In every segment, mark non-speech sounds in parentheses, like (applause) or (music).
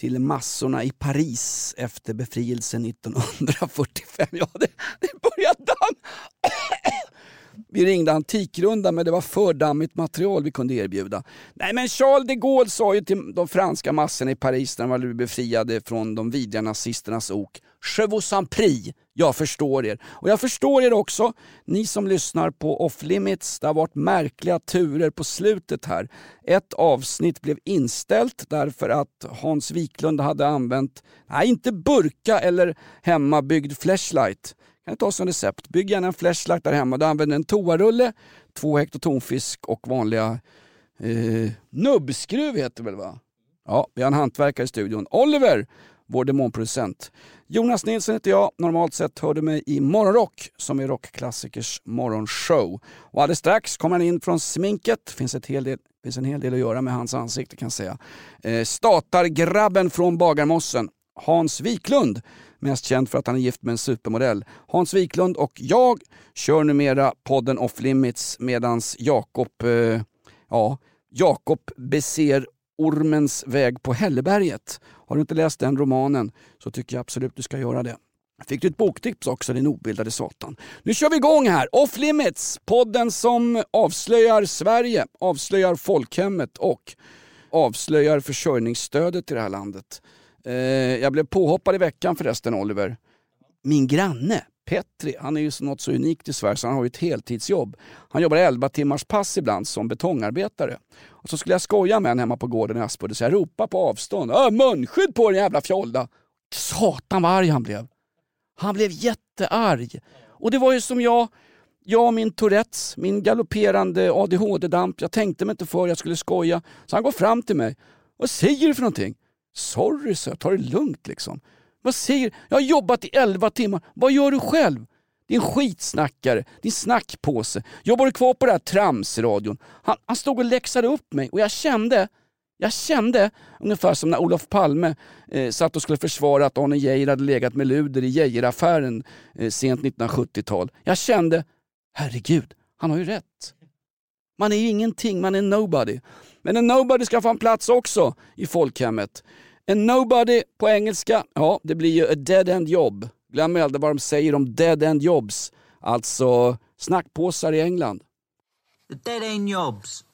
till massorna i Paris efter befrielsen 1945. Ja, det, det börjar damm. (coughs) Vi ringde Antikrundan men det var för dammigt material vi kunde erbjuda. Nej men Charles de Gaulle sa ju till de franska massorna i Paris när de var befriade från de vidriga nazisternas ok. Je vous en prie, jag förstår er. Och jag förstår er också, ni som lyssnar på Off Limits. Det har varit märkliga turer på slutet här. Ett avsnitt blev inställt därför att Hans Wiklund hade använt, nej inte burka eller hemmabyggd flashlight kan ta som recept. Bygg gärna en flashlight där hemma. Du använder en toarulle, två hektar tonfisk och vanliga eh, nubbskruv heter det väl va? Ja, vi har en hantverkare i studion. Oliver, vår demonproducent. Jonas Nilsson heter jag. Normalt sett hör du mig i Morgonrock som är rockklassikers morgonshow. Och alldeles strax kommer han in från sminket. Det finns, ett hel del, finns en hel del att göra med hans ansikte kan jag säga. Eh, statargrabben från Bagarmossen, Hans Wiklund mest känd för att han är gift med en supermodell. Hans Wiklund och jag kör numera podden Off Limits medans Jakob, eh, ja, Jakob beser ormens väg på Hälleberget. Har du inte läst den romanen så tycker jag absolut du ska göra det. Fick du ett boktips också din obildade satan. Nu kör vi igång här! Off Limits, podden som avslöjar Sverige, avslöjar folkhemmet och avslöjar försörjningsstödet i det här landet. Eh, jag blev påhoppad i veckan förresten Oliver. Min granne Petri, han är ju något så unikt i Sverige så han har ju ett heltidsjobb. Han jobbar 11 timmars pass ibland som betongarbetare. Och så skulle jag skoja med honom hemma på gården i Aspudde så jag ropade på avstånd. Äh, munskydd på den jävla fjolla! Satan vad arg han blev. Han blev jättearg. Och det var ju som jag, jag och min Tourettes, min galopperande ADHD-damp. Jag tänkte mig inte för, jag skulle skoja. Så han går fram till mig. Vad säger du för någonting? Sorry, så ta det lugnt liksom. Vad säger du? Jag har jobbat i 11 timmar. Vad gör du själv? Din skitsnackare, din snackpåse. Jobbar du kvar på den här tramsradion? Han, han stod och läxade upp mig och jag kände, jag kände ungefär som när Olof Palme eh, satt och skulle försvara att Arne Geijer hade legat med luder i Geijeraffären eh, sent 1970-tal. Jag kände, herregud, han har ju rätt. Man är ju ingenting, man är nobody. Men en nobody ska få en plats också i folkhemmet. En nobody på engelska, ja det blir ju a dead end job. Glöm aldrig vad de säger om dead end jobs. Alltså snackpåsar i England. The dead end jobs.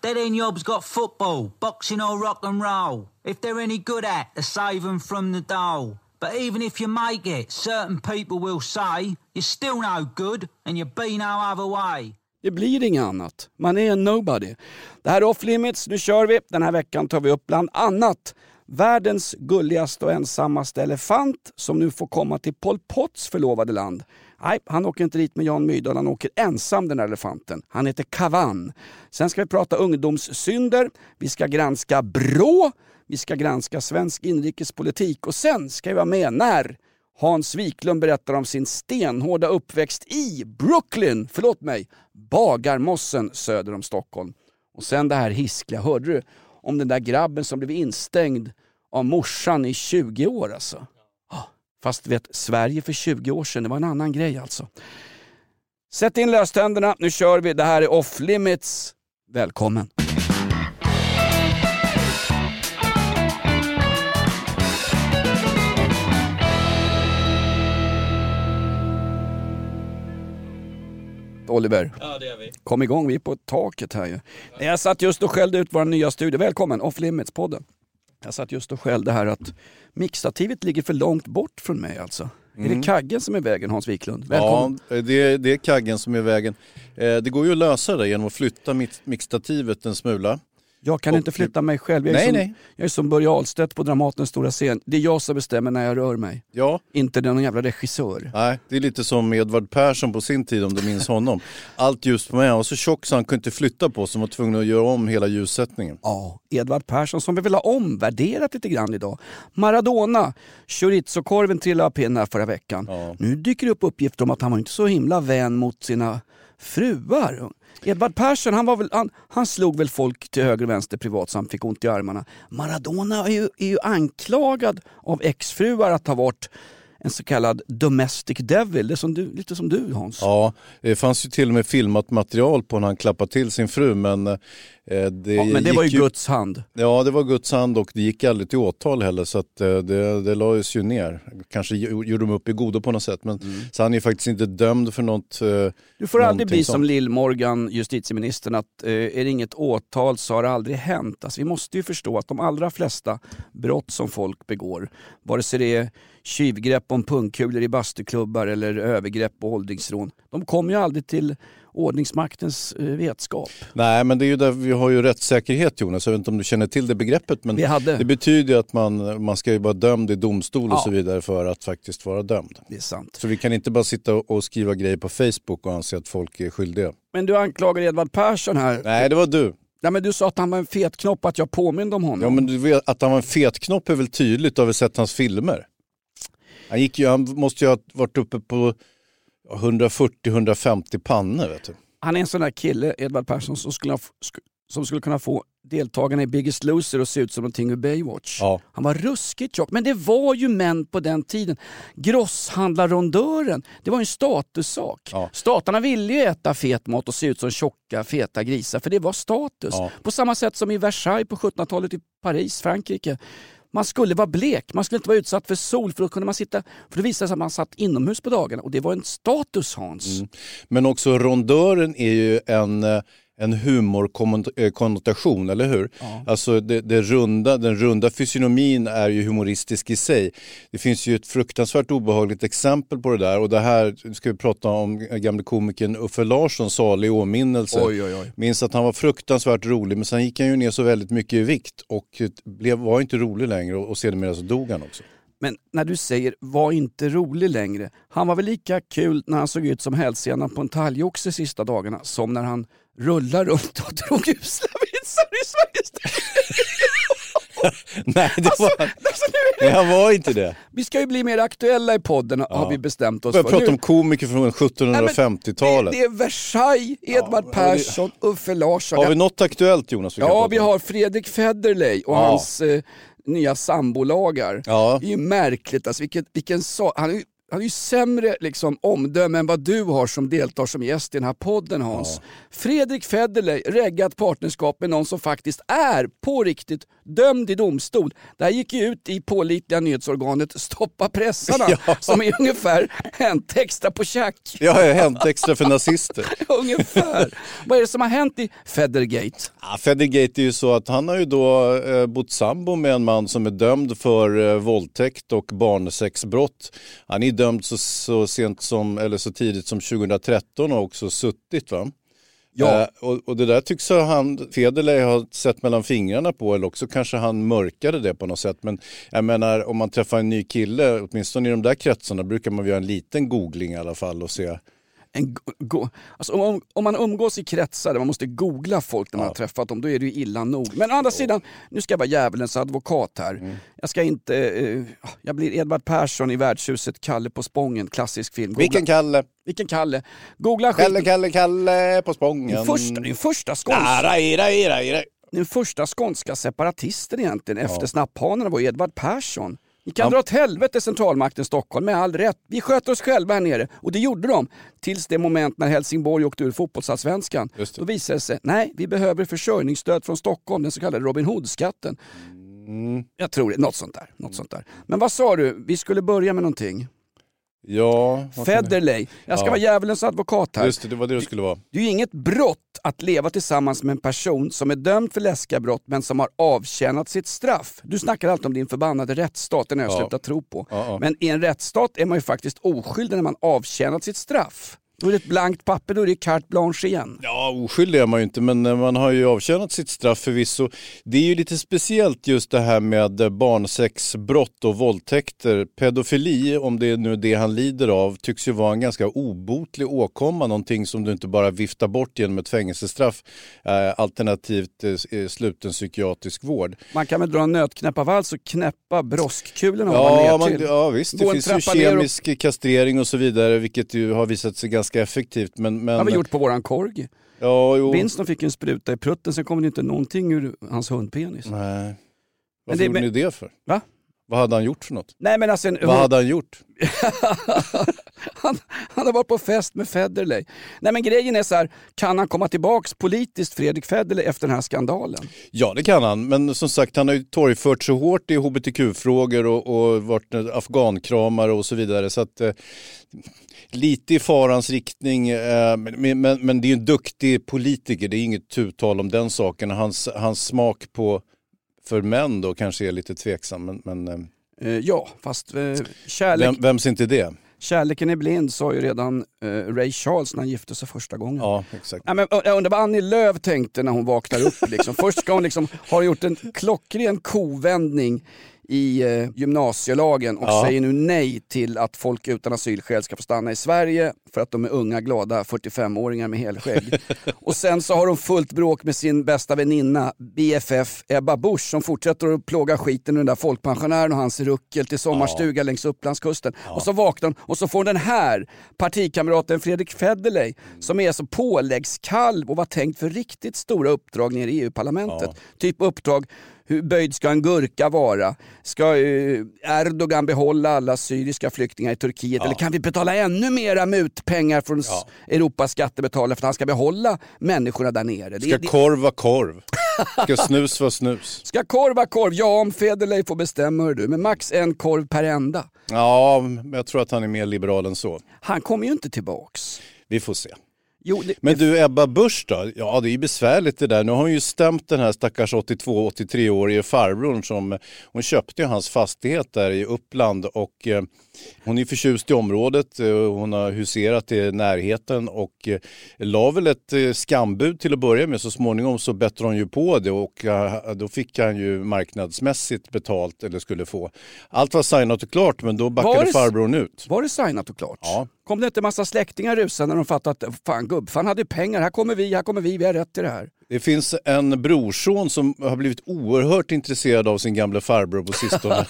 Dead end jobs got football, boxing or rock and roll. If they're any good at, they save them from the dole. But even if you make it, certain people will say you're still no good and you'll be no other way. Det blir inget annat. Man är en nobody. Det här är Off Limits, nu kör vi. Den här veckan tar vi upp bland annat världens gulligaste och ensammaste elefant som nu får komma till Pol Pots förlovade land. Nej, han åker inte dit med Jan Myrdal, han åker ensam den här elefanten. Han heter Kavan. Sen ska vi prata ungdomssynder, vi ska granska Brå, vi ska granska svensk inrikespolitik och sen ska vi vara med när Hans Wiklund berättar om sin stenhårda uppväxt i Brooklyn, förlåt mig, Bagarmossen söder om Stockholm. Och sen det här hiskliga, hörde du om den där grabben som blev instängd av morsan i 20 år alltså? Ah, fast vet, Sverige för 20 år sedan, det var en annan grej alltså. Sätt in löständerna, nu kör vi. Det här är Off Limits. Välkommen! Oliver. Ja, det gör vi. Kom igång, vi är på taket här ju. Jag satt just och skällde ut vår nya studio. Välkommen, Off Limits-podden. Jag satt just och skällde här att mixstativet ligger för långt bort från mig alltså. Är det kaggen som är vägen Hans Wiklund? Välkommen. Ja, det, det är kaggen som är vägen. Eh, det går ju att lösa det genom att flytta mix- mixstativet en smula. Jag kan Och- inte flytta mig själv. Jag är, Nej, som, nej. jag är som Börje Ahlstedt på Dramatens stora scen. Det är jag som bestämmer när jag rör mig. Ja, Inte någon jävla regissör. nej, det är lite som Edvard Persson på sin tid om du minns honom. Allt ljus på mig, han var så tjock så han kunde inte flytta på sig, han var tvungen att göra om hela ljussättningen. Ja, Edvard Persson som vi vill ha omvärderat lite grann idag. Maradona, chorizo-korven trillade av pinnen här förra veckan. Ja. Nu dyker det upp uppgifter om att han var inte så himla vän mot sina fruar. Edvard Persson han, var väl, han, han slog väl folk till höger och vänster privat så han fick ont i armarna. Maradona är ju, är ju anklagad av exfruar att ha varit en så kallad domestic devil. Det är som du, lite som du Hans. Ja, det fanns ju till och med filmat material på när han klappade till sin fru men eh, det, Ja, men det var ju Guds hand. Ja, det var Guds hand och det gick aldrig till åtal heller så att eh, det, det lades ju ner. Kanske gjo- gjorde de upp i godo på något sätt men så han är faktiskt inte dömd för något. eh, Du får aldrig bli som sånt. Lill-Morgan, justitieministern, att eh, är det inget åtal så har det aldrig hänt. Alltså, vi måste ju förstå att de allra flesta brott som folk begår, vare sig det är tjuvgrepp om pungkulor i bastuklubbar eller övergrepp och åldringsrån, de kommer ju aldrig till ordningsmaktens eh, vetskap. Nej men det är ju där vi har ju rättssäkerhet Jonas, jag vet inte om du känner till det begreppet men det betyder ju att man, man ska ju vara dömd i domstol och Ja. så vidare för att faktiskt vara dömd. Det är sant. Så vi kan inte bara sitta och och skriva grejer på Facebook och anse att folk är skyldiga. Men du anklagar Edvard Persson här. Nej det var du. Nej, men du sa att han var en fet knopp, att jag påminde om honom. Ja men du vet att han var en fetknopp är väl tydligt, du har väl sett hans filmer? Han, gick ju, han måste ju ha varit uppe på 140-150 pannor vet du. Han är en sån där kille, Edvard Persson, som skulle, ha, som skulle kunna få deltagarna i Biggest Loser att se ut som någonting ur Baywatch. Ja. Han var ruskigt tjock, men det var ju män på den tiden. Grosshandlarrondören, det var ju en statussak. Ja. Statarna ville ju äta fet mat och se ut som tjocka, feta grisar, för det var status. Ja. På samma sätt som i Versailles på 1700-talet i Paris, Frankrike. Man skulle vara blek, man skulle inte vara utsatt för sol för då kunde man sitta, för det visade sig att man satt inomhus på dagarna och det var en status Hans. Mm. Men också rondören är ju en, eh, en humorkonnotation, eller hur? Alltså det, det runda, den runda fysionomin är ju humoristisk i sig. Det finns ju ett fruktansvärt obehagligt exempel på det där och det här ska vi prata om gamle komikern Uffe Larsson, salig åminnelse. Oj, oj, oj. Minns att han var fruktansvärt rolig men sen gick han ju ner så väldigt mycket i vikt och blev, var inte rolig längre och, och sedermera så dog han också. Men när du säger var inte rolig längre, han var väl lika kul när han såg ut som hälsenan på en talgoxe sista dagarna som när han rullar runt och drog usla vitsar i Sveriges (laughs) Nej, det var, alltså, nu han var inte det. Vi ska ju bli mer aktuella i podden har vi bestämt oss för. prata Nu- om komiker från Nej, men 1750-talet. Det, det är Versailles, Edvard Ja, Persson, Uffe Larsson. Har vi något aktuellt Jonas? vi Ja, vi har Fredrik Federley och Ja. hans eh, nya sambolagar. Ja. Det är ju märkligt, alltså, vilket, vilken so han, är ju, han är ju sämre liksom, omdöme än vad du har som deltar som gäst i den här podden Hans. Fredrik Federley reggat partnerskap med någon som faktiskt är, på riktigt, dömd i domstol. Det här gick ju ut i pålitliga nyhetsorganet Stoppa pressarna (laughs) Ja. som är ungefär en extra på tjack. Ja, hänt extra för nazister. (laughs) Ungefär. Vad är det som har hänt i Federgate? Ja, Federgate är ju så att han har ju då eh, bott sambo med en man som är dömd för eh, våldtäkt och barnsexbrott. Han är dömd så, så sent som, eller så tidigt som 2013 och också suttit va? Ja. Eh, och, och det där tycks ha han, Federley ha sett mellan fingrarna på eller också kanske han mörkade det på något sätt. Men jag menar om man träffar en ny kille, åtminstone i de där kretsarna brukar man göra en liten googling i alla fall och se. En go- alltså om, om man umgås i kretsar där man måste googla folk när man har träffat dem, då är det ju illa nog. Men å andra sidan, nu ska jag vara djävulens advokat här. Mm. Jag ska inte... Eh, jag blir Edvard Persson i värdshuset, Kalle på Spången, klassisk film. Googla, Vilken Kalle? vilken Kalle? Googla Kalle, skiten. Kalle, Kalle på Spången. Den första, den första, skåns, rai, rai, rai, rai. den första skånska separatisten egentligen efter snapphanarna var Edvard Persson. Ni kan Ja. dra åt helvete centralmakten Stockholm med all rätt. Vi sköter oss själva här nere. Och det gjorde de. Tills det moment när Helsingborg åkte ur fotbollsallsvenskan. Då visade det sig, nej vi behöver försörjningsstöd från Stockholm, den så kallade Robin Hood-skatten. Mm. Jag tror det, något sånt där. Något sånt där. Men vad sa du, vi skulle börja med någonting. Ja, Federley, jag ska Ja. vara djävulens advokat här. Just det, det var det det skulle vara. Det är ju inget brott att leva tillsammans med en person som är dömd för läskiga brott men som har avtjänat sitt straff. Du snackar alltid om din förbannade rättsstat, den har jag Ja. slutat tro på. Ja. Men i en rättsstat är man ju faktiskt oskyldig när man avtjänat sitt straff. Då är det ett blankt papper, då är det carte blanche igen. Ja, oskyldig är man ju inte, men eh, man har ju avtjänat sitt straff förvisso. Det är ju lite speciellt just det här med eh, barnsexbrott och våldtäkter. Pedofili, om det är nu det han lider av, tycks ju vara en ganska obotlig åkomma, någonting som du inte bara viftar bort genom ett fängelsestraff, eh, alternativt eh, eh, sluten psykiatrisk vård. Man kan väl dra en nötknäpparvals och knäppa broskkulorna Ja, ner man, till. ja visst, det Gå finns ju ner och- kemisk kastrering och så vidare, vilket ju har visat sig ganska effektivt. Men, men, Det har vi gjort på våran korg. Ja, jo. Winston fick en spruta i prutten, sen kom det inte någonting ur hans hundpenis. Nej. Varför det- gjorde men- ni det för? Va? Vad hade han gjort för något? Nej men alltså, en, Vad hade han gjort? (laughs) han, han har varit på fest med Federley. Nej men grejen är så här, kan han komma tillbaks politiskt, Fredrik Federley, efter den här skandalen? Ja, det kan han. Men som sagt, han har ju torgfört så hårt i hbtq-frågor och, och varit afghankramare och så vidare. Så att, eh, lite i farans riktning. Eh, men, men, men det är en duktig politiker, det är inget tutal om den saken. Hans, hans smak på för män då kanske är lite tveksam. Men, men eh, Eh, ja, fast eh, kärlek, vem, vems inte det? kärleken är blind sa ju redan eh, Ray Charles när han gifte sig första gången. Ja, exakt. Ja, men, jag undrar vad Annie Lööf tänkte när hon vaknar upp. Liksom. Först ska hon liksom, ha gjort en klockren kovändning i eh, gymnasielagen och Ja. säger nu nej till att folk utan asylskäl ska få stanna i Sverige för att de är unga, glada 45-åringar med helskägg. (laughs) och sen så har hon fullt bråk med sin bästa väninna BFF Ebba Busch som fortsätter att plåga skiten ur den där folkpensionären och hans ruckel till sommarstuga längs Upplandskusten. Och så vaknar hon och så får hon den här partikamraten Fredrik Federley som är så påläggskalv och var tänkt för riktigt stora uppdrag nere i EU-parlamentet. Typ uppdrag hur böjd ska en gurka vara? Ska eh, Erdogan behålla alla syriska flyktingar i Turkiet? Eller kan vi betala ännu mera mutpengar från s- Europas skattebetalare för att han ska behålla människorna där nere? Ska det, korv vara korv? (laughs) Ska snus vara snus? ska korv vara korv? Ja, om Federley får bestämma hör du. Men max en korv per enda. Ja, jag tror att han är mer liberal än så. Han kommer ju inte tillbaks. Vi får se. Jo, det, Men du Ebba Busch då? Ja det är ju besvärligt det där. Nu har hon ju stämt den här stackars 82-83-årige farbrorn som hon köpte ju hans fastighet där i Uppland och eh, hon är förtjust i området. Eh, hon har huserat i närheten och eh, la väl ett eh, skambud till att börja med. Så småningom så bättrade hon ju på det och då fick han ju marknadsmässigt betalt eller skulle få. Allt var signat och klart men då backade det- farbrorn ut. var det signat och klart? Ja. Kom det inte en massa släktingar rusande när de fattade att fan gubbfan hade pengar, här kommer vi, här kommer vi, vi har rätt till det här. Det finns en brorson som har blivit oerhört intresserad av sin gamla farbror på sistone. (laughs)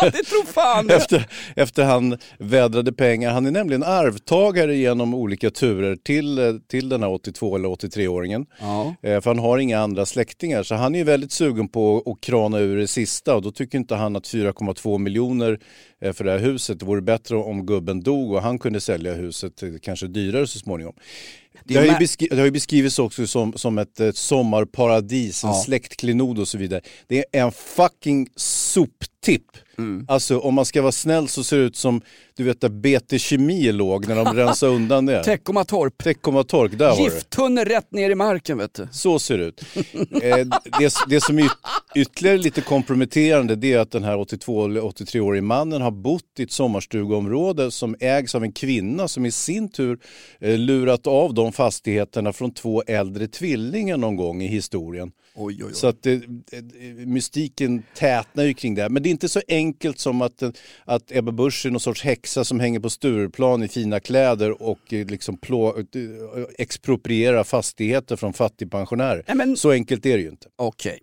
det tror fan efter, efter han vädrade pengar. Han är nämligen arvtagare genom olika turer till, till den här 82 eller 83-åringen. Ja. Eh, För han har inga andra släktingar. Så han är ju väldigt sugen på att krana ur det sista och då tycker inte han att 4,2 miljoner eh, för det här huset det vore bättre om gubben dog och han kunde sälja huset kanske dyrare så småningom. Det har, ju beskri- det har ju beskrivits också som, som ett, ett sommarparadis, en Ja. släktklenod och så vidare. Det är en fucking soptipp. Mm. Alltså om man ska vara snäll så ser det ut som du vet där BT Kemi låg när de rensade undan det. (laughs) Teckomatorp. Teckomatorp, där var det. Gifttunnor rätt ner i marken vet du. Så ser det ut. Eh, det, det som är yt- ytterligare lite komprometterande det är att den här 82 eller 83-årige mannen har bott i ett sommarstugeområde som ägs av en kvinna som i sin tur eh, lurat av de fastigheterna från två äldre tvillingar någon gång i historien. Oj, oj, oj. Så att det, det, mystiken tätnar ju kring det. Men det är inte så enkelt som att, att Ebba Busch är någon sorts häxa som hänger på Stureplan i fina kläder och eh, liksom plå, eh, exproprierar fastigheter från fattigpensionärer. Nej, men- Så enkelt är det ju inte. Okej,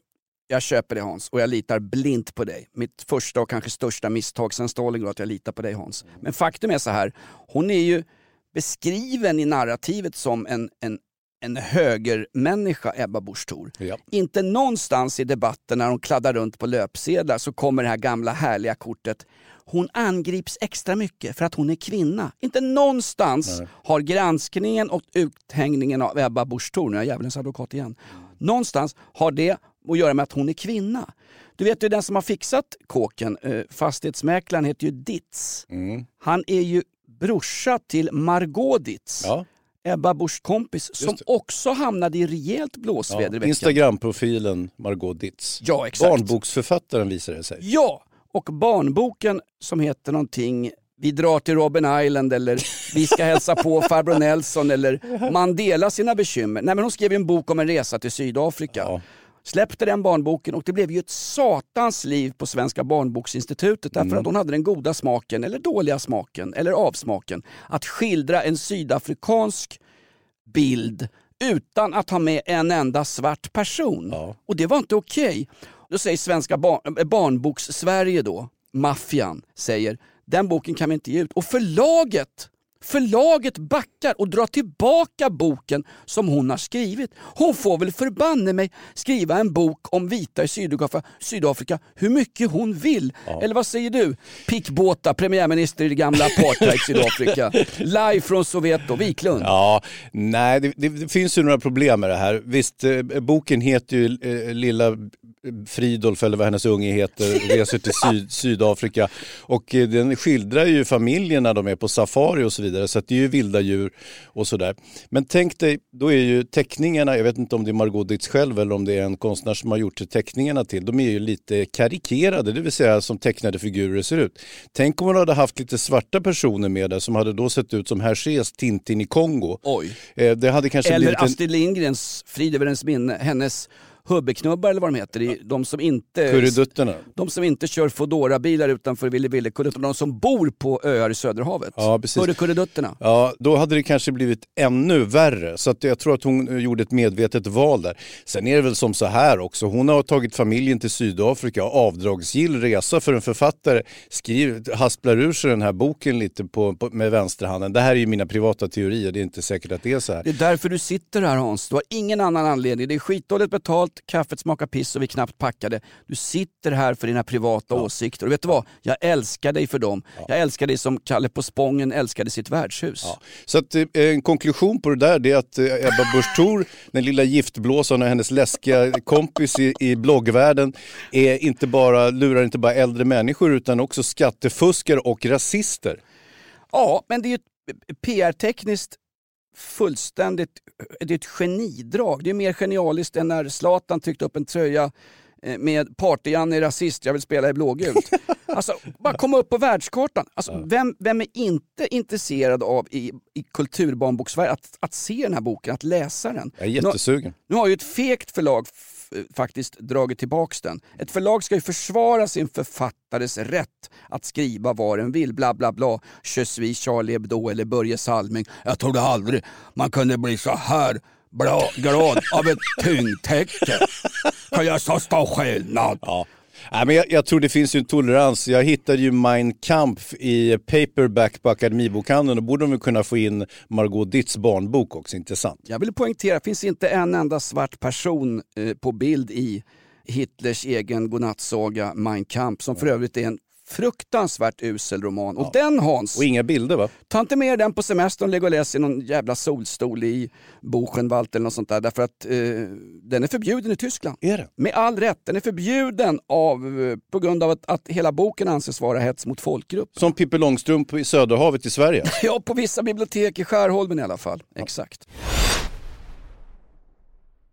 jag köper det Hans och jag litar blint på dig. Mitt första och kanske största misstag sen Stalingrad att jag litar på dig Hans. Men faktum är så här, hon är ju beskriven i narrativet som en, en, en högermänniska, Ebba Busch. Ja. Inte någonstans i debatten när hon kladdar runt på löpsedlar så kommer det här gamla härliga kortet hon angrips extra mycket för att hon är kvinna. Inte någonstans har granskningen och uthängningen av Ebba Busch Thor, nu är jag djävulens advokat igen, någonstans har det att göra med att hon är kvinna. Du vet ju den som har fixat kåken, eh, fastighetsmäklaren heter ju Ditz. Han är ju brorsa till Margot Ditz. Ja. Ebba Buschs kompis som också hamnade i rejält blåsväder Ja. Instagramprofilen Margot Ditz. Ja, exakt. Barnboksförfattaren visar det sig. Ja, och barnboken som heter någonting vi drar till Robben Island eller vi ska hälsa på (laughs) farbror Nelson eller man delar sina bekymmer. Nej, men hon skrev ju en bok om en resa till Sydafrika. Ja. Släppte den barnboken och det blev ju ett satans liv på Svenska barnboksinstitutet därför att hon hade den goda smaken, eller dåliga smaken, eller avsmaken att skildra en sydafrikansk bild utan att ha med en enda svart person. Ja. Och det var inte okej. Då säger Svenska bar- eh, barnboks-Sverige då, maffian, säger den boken kan vi inte ge ut. Och förlaget Förlaget backar och drar tillbaka boken som hon har skrivit. Hon får väl förbanne mig skriva en bok om vita i Sydafrika, Sydafrika hur mycket hon vill. Eller vad säger du? Pikbåta, premiärminister i det gamla apartheid Sydafrika. Live från Soweto, Wiklund. Ja, nej det, det, det finns ju några problem med det här. Visst, eh, boken heter ju eh, Lilla Fridolf eller vad hennes unge heter, reser till syd, (laughs) Sydafrika. Och eh, den skildrar ju familjen när de är på safari och så vidare. Så det är ju vilda djur och sådär. Men tänk dig, då är ju teckningarna, jag vet inte om det är Margot Ditz själv eller om det är en konstnär som har gjort teckningarna till, de är ju lite karikerade, det vill säga som tecknade figurer ser ut. Tänk om man hade haft lite svarta personer med där som hade då sett ut som Hergés Tintin i Kongo. Oj. Eh, Det hade kanske blivit Eller en... Astrid Lindgrens, frid över hennes minne, hennes Hubbeknubbar eller vad de heter, de som inte, Kurredutterna. de som inte kör foodora bilar utanför Willeville, utan de som bor på öar i Söderhavet. Ja, precis. Hurrekurredutterna. Ja, då hade det kanske blivit ännu värre. Så att jag tror att hon eh, gjorde ett medvetet val där. Sen är det väl som så här också. Hon har tagit familjen till Sydafrika, avdragsgill resa för en författare. Skriver, hasplar ur sig den här boken lite på, på, med vänsterhanden. Det här är ju mina privata teorier, det är inte säkert att det är så här. Det är därför du sitter här Hans. Du har ingen annan anledning. Det är skitdåligt betalt, kaffet smakar piss och vi är knappt packade. Du sitter här för dina privata åsikter. Och vet du vad? Jag älskar dig för dem. Jag älskar dig som Kalle på Spången älskade sitt värdshus. Ja. Så att, eh, en konklusion på det där det är att eh, Ebba Busch Thor, den lilla giftblåsaren och hennes läskiga kompis i, i bloggvärlden är inte bara, lurar inte bara äldre människor utan också skattefuskare och rasister. Ja, men det är ju PR-tekniskt fullständigt det är ett genidrag. Det är mer genialiskt än när Zlatan tryckte upp en tröja eh, med Party-Janne är rasist, jag vill spela i blågult. (laughs) Alltså, bara komma upp på världskartan. Alltså, vem, vem är inte intresserad av i, i kulturbarnbokssverige att, att se den här boken, att läsa den? Jag är jättesugen. Nu har ju ett fegt förlag faktiskt dragit tillbaks den. Ett förlag ska ju försvara sin författares rätt att skriva vad den vill. Bla bla bla. Je suis Charlie Hebdo eller Börje Salming. Jag trodde aldrig man kunde bli så här bra, glad av ett tyngdtäcke. Kan jag så stor skillnad? Ja. Nej, men jag, jag tror det finns ju en tolerans. Jag hittade ju Mein Kampf i paperback på Akademibokhandeln. Då borde de väl kunna få in Margot Ditts barnbok också, inte sant? Jag vill poängtera, det finns inte en enda svart person eh, på bild i Hitlers egen godnattsaga Mein Kampf, som för övrigt är en fruktansvärt usel roman. Och den Hans, Och inga bilder va? ta inte med den på semestern och lägg och läs i någon jävla solstol i Buchenwald eller något sånt där. Därför att eh, den är förbjuden i Tyskland. Är det? Med all rätt. Den är förbjuden av, eh, på grund av att, att hela boken anses vara hets mot folkgrupp. Som Pippi Långstrump i Söderhavet i Sverige. (laughs) Ja, på vissa bibliotek i Skärholmen i alla fall. Exakt.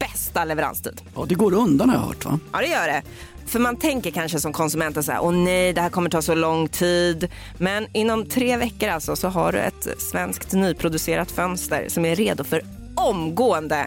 bästa leveranstid. Ja, det går undan har jag hört va? Ja, det gör det. För man tänker kanske som konsument så här, åh nej, det här kommer ta så lång tid. Men inom tre veckor alltså så har du ett svenskt nyproducerat fönster som är redo för omgående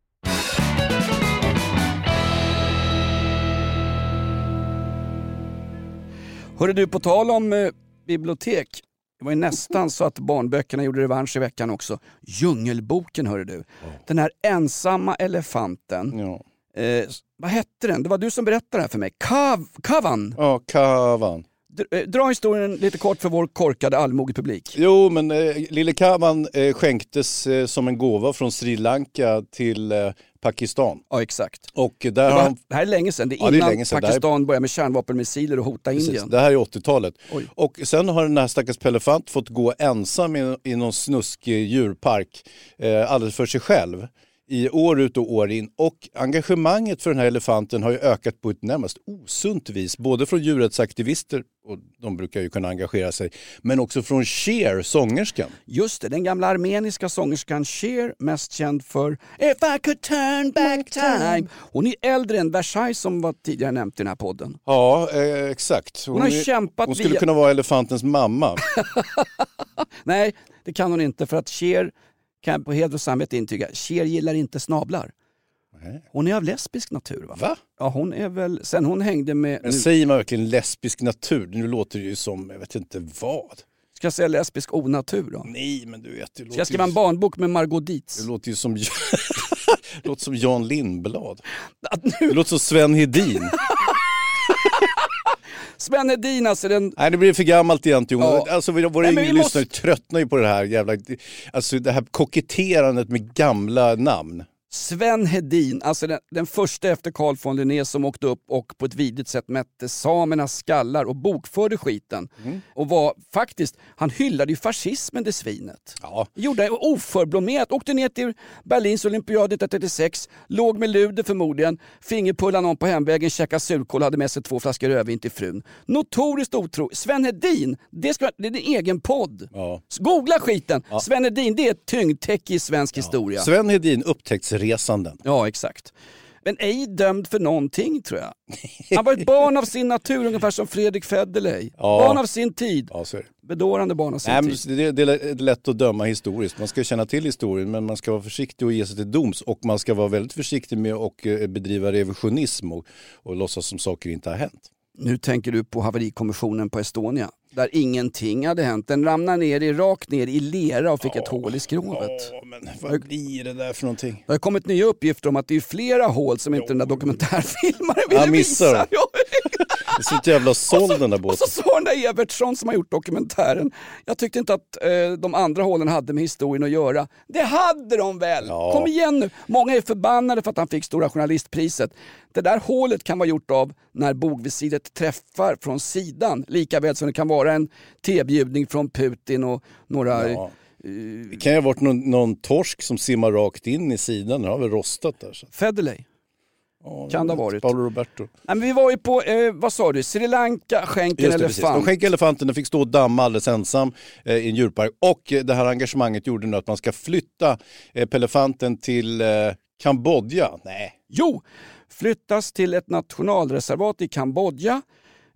Hörde du, på tal om eh, bibliotek. Det var ju nästan så att barnböckerna gjorde revansch i veckan också. Djungelboken hörde du. Den här ensamma elefanten. Ja, Eh, vad hette den? Det var du som berättade det här för mig. Kav, kavan. ja kavan. Eh, Dra historien lite kort för vår korkade allmogepublik. Jo, men eh, lille kavan eh, skänktes eh, som en gåva från Sri Lanka till eh, Pakistan. Ja exakt. Och där Det, var, han det här är länge sedan. Det är Ja, det är innan länge sedan. Det här är- Pakistan började med kärnvapenmissiler och hota Precis, Indien. det här är 80-talet. Oj. Och sen har den här stackars Pelefant fått gå ensam i, i någon snuskig djurpark eh, alldeles för sig själv i år ut och år in. Och engagemanget för den här elefanten har ju ökat på ett närmast osunt vis. Både från djurrättsaktivister, och de brukar ju kunna engagera sig, men också från Cher, sångerskan. Just det, den gamla armeniska sångerskan Cher, mest känd för If I could turn back time. Hon är äldre än Versailles som var tidigare nämnt i den här podden. Ja, eh, exakt. Hon har är- kämpat Hon skulle via- kunna vara elefantens mamma. (laughs) Nej, det kan hon inte för att Cher, kan på heder och samvete intyga, Cher gillar inte snablar. Hon är av lesbisk natur va? Va? Ja, hon är väl, sen hon hängde med, Men nu, säger man verkligen lesbisk natur? Nu låter det ju som, jag vet inte vad. ska jag säga lesbisk onatur då? Nej, men du vet. Det Ska låter jag skriva en barnbok med Margot Dietz? Det låter ju som, det (laughs) låter som Jan Lindblad. Nu, Det låter som Sven Hedin. (laughs) Sven Hedin alltså, den, Nej, det blir för gammalt egentligen. Ja. Alltså, våra yngre måste- lyssnare tröttnar ju på det här jävla... Alltså det här koketterandet med gamla namn. Sven Hedin, alltså den, den första efter Carl von Linné som åkte upp och på ett vidrigt sätt mätte samernas skallar och bokförde skiten. Mm. Och var faktiskt, han hyllade ju fascismen det svinet. Ja. Gjorde det oförblommerat, åkte ner till Berlins olympiad 1936, låg med luder förmodligen, fingerpullade någon på hemvägen, käkade surkål, hade med sig två flaskor rödvin till frun. Notoriskt otro. Sven Hedin, det, ska, det är en egen podd. Ja. Googla skiten! Sven Hedin, det är ett tyngdtäcke i svensk historia. Sven Hedin, upptäcktsresanden. Ja, exakt. Men ej dömd för någonting tror jag. Han var ett barn av sin natur, ungefär som Fredrik Federley. Ja. Barn av sin tid. Ja, så är det. Bedårande barn av sin Nej, tid. det, det är lätt att döma historiskt. Man ska känna till historien men man ska vara försiktig och ge sig till doms. Och man ska vara väldigt försiktig med att eh, bedriva revisionism och, och låtsas som saker inte har hänt. Nu tänker du på haverikommissionen på Estonia. Där ingenting hade hänt. Den ramlade ner i, rakt ner i lera och fick ett hål i skrovet. Ja, men vad blir det där för någonting? Det har kommit nya uppgifter om att det är flera hål som inte den där dokumentärfilmaren ville missar visa. dem. (laughs) Ja, Det är så jävla såld den där Och båten. så sa den där Evertsson som har gjort dokumentären, jag tyckte inte att eh, de andra hålen hade med historien att göra. Det hade de väl! Ja. Kom igen nu! Många är förbannade för att han fick Stora Journalistpriset. Det där hålet kan vara gjort av när bogvisiret träffar från sidan, lika väl som det kan vara en tebjudning från Putin och några... Ja. Det kan ju ha varit någon, någon torsk som simmar rakt in i sidan. Den har väl rostat där. Så. Federley. Ja, Kan det ha varit. Paolo Roberto. Nej, men vi var ju på, eh, vad sa du, Sri Lanka skänker Just det, precis. elefant. De skänkte elefanten, den fick stå och damma alldeles ensam eh, i en djurpark. Och eh, det här engagemanget gjorde nu att man ska flytta eh, Pelefanten till eh, Kambodja. Nej, Jo, flyttas till ett nationalreservat i Kambodja.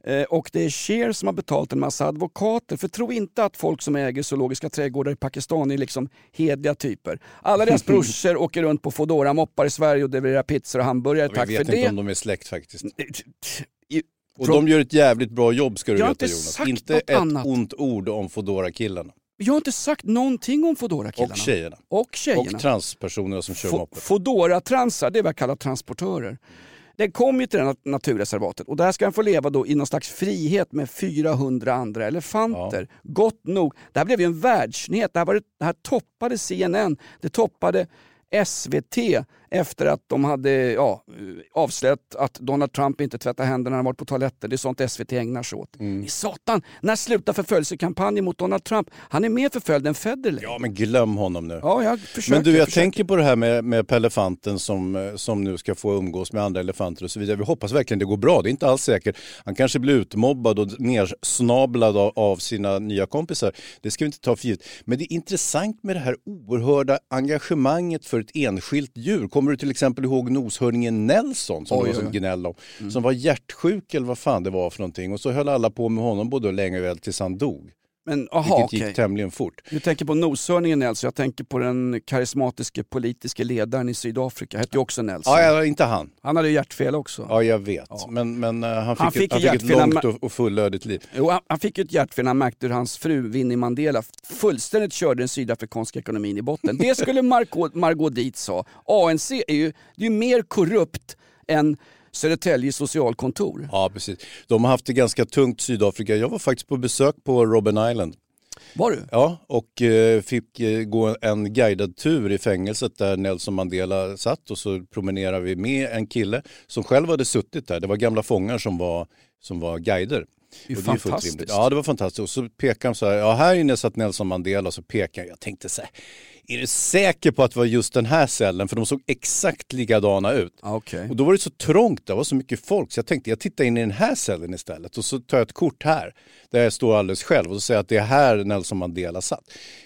Eh, och det är Cher som har betalt en massa advokater. För tro inte att folk som äger zoologiska trädgårdar i Pakistan är liksom hedliga typer. Alla deras (laughs) brorsor åker runt på fodora moppar i Sverige och levererar pizzor och hamburgare. Tack vet för inte det. om de är släkt faktiskt. Och de gör ett jävligt bra jobb ska du Jag veta inte Jonas. Inte ett annat. ont ord om fodora killarna Jag har inte sagt någonting om fodora killarna Och tjejerna. Och tjejerna. Och transpersonerna som kör moppe. Foodora-transar, det är vad jag kallar transportörer. Den kom ju till det här naturreservatet och där ska den få leva då i någon slags frihet med 400 andra elefanter. Gott nog. Det här blev ju en världsnyhet. Det här, var, det här toppade CNN, det toppade SVT efter att de hade ja, avslöjat att Donald Trump inte tvättar händerna när han varit på toaletten. Det är sånt SVT ägnar sig åt. I satan, när slutar förföljelsekampanjen mot Donald Trump? Han är mer förföljd än Federley. Ja men glöm honom nu. Ja, jag försöker. Men du, jag försöker. tänker på det här med, med elefanten som, eh, som nu ska få umgås med andra elefanter och så vidare. Vi hoppas verkligen det går bra, det är inte alls säkert. Han kanske blir utmobbad och nersnablad av, av sina nya kompisar. Det ska vi inte ta för givet. Men det är intressant med det här oerhörda engagemanget för ett enskilt djur. Kommer du till exempel ihåg noshörningen Nelson som Oj, var som oj. gnäll om? Som var hjärtsjuk eller vad fan det var för någonting. Och så höll alla på med honom både länge och väl tills han dog. Men, aha, Vilket gick tämligen fort. Du tänker på noshörningen Nelson, jag tänker på den karismatiske politiske ledaren i Sydafrika, hette ju också Nelson. Ja, ja, inte han. Han hade ju hjärtfel också. Ja, jag vet. Men, men eh, han fick, Han ett, fick han fick ett långt och, och fullödigt liv. Jo, han, han fick ju ett hjärtfel när han märkte hur hans fru Winnie Mandela fullständigt körde den sydafrikanska ekonomin i botten. Det skulle Margot, Margot Dietz sa. ANC är ju, det är ju mer korrupt än Södertälje socialkontor. Ja, precis. De har haft det ganska tungt Sydafrika. Jag var faktiskt på besök på Robben Island. Var du? Ja, och eh, fick eh, gå en guidad tur i fängelset där Nelson Mandela satt och så promenerade vi med en kille som själv hade suttit där. Det var gamla fångar som var, som var guider. Det är Och fantastiskt. rimligt. Ja, det var fantastiskt. Och så pekade han så här, ja här inne satt Nelson Mandela, så pekade han. Jag tänkte så här, är du säker på att det var just den här cellen? För de såg exakt likadana ut. Ah, okej. Och då var det så trångt, det var så mycket folk, så jag tänkte jag tittar in i den här cellen istället och så tar jag ett kort här, där jag står alldeles själv och så säger jag att det är här Nelson Mandela satt.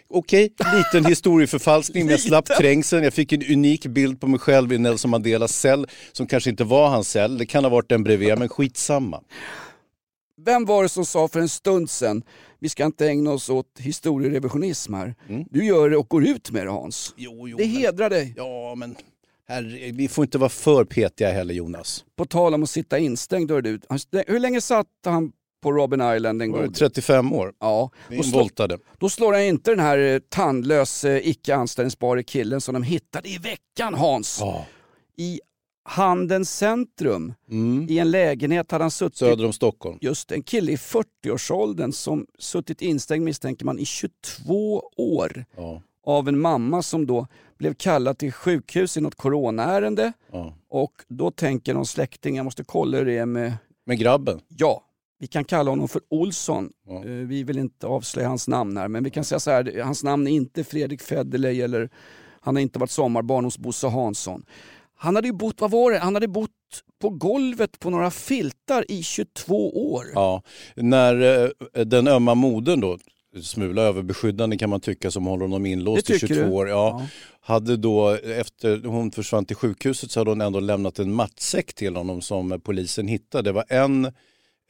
Okej, liten historieförfalskning, men jag slapp trängseln, jag fick en unik bild på mig själv i Nelson Mandelas cell, som kanske inte var hans cell, det kan ha varit den bredvid, men skitsamma. Vem var det som sa för en stund sedan, vi ska inte ägna oss åt historierevisionism här. Du gör det och går ut med det Hans. Mm. Jo, jo, det men- hedrar dig. Ja, men herre, vi får inte vara för petiga heller Jonas. På tal om att sitta instängd, du. Hur länge satt han på Robben Island en gång? 35 år. Ja, Vi då, då slår han inte den här eh, tandlös, eh, icke anställningsbare killen som de hittade i veckan Hans. Ja. I Handens centrum, Mm. i en lägenhet hade han suttit Söder om Stockholm. Just en kille i 40-årsåldern som suttit instängd misstänker man i 22 år Ja. av en mamma som då blev kallad till sjukhus i något coronaärende Ja. och då tänker någon släkting, jag måste kolla hur det är med, Med grabben. ja, vi kan kalla honom för Olsson. Ja. Eh, Vi vill inte avslöja hans namn här men vi kan säga så här, hans namn är inte Fredrik Federley eller han har inte varit sommarbarn hos Bosse Hansson. Han hade ju bott, vad var det? Han hade bott på golvet på några filtar i 22 år. Ja, när eh, den ömma modern då, smula överbeskyddande kan man tycka som håller honom inlåst i tycker 22 du? år. Ja, Hade då, efter hon försvann till sjukhuset så hade hon ändå lämnat en matsäck till honom som polisen hittade. Det var en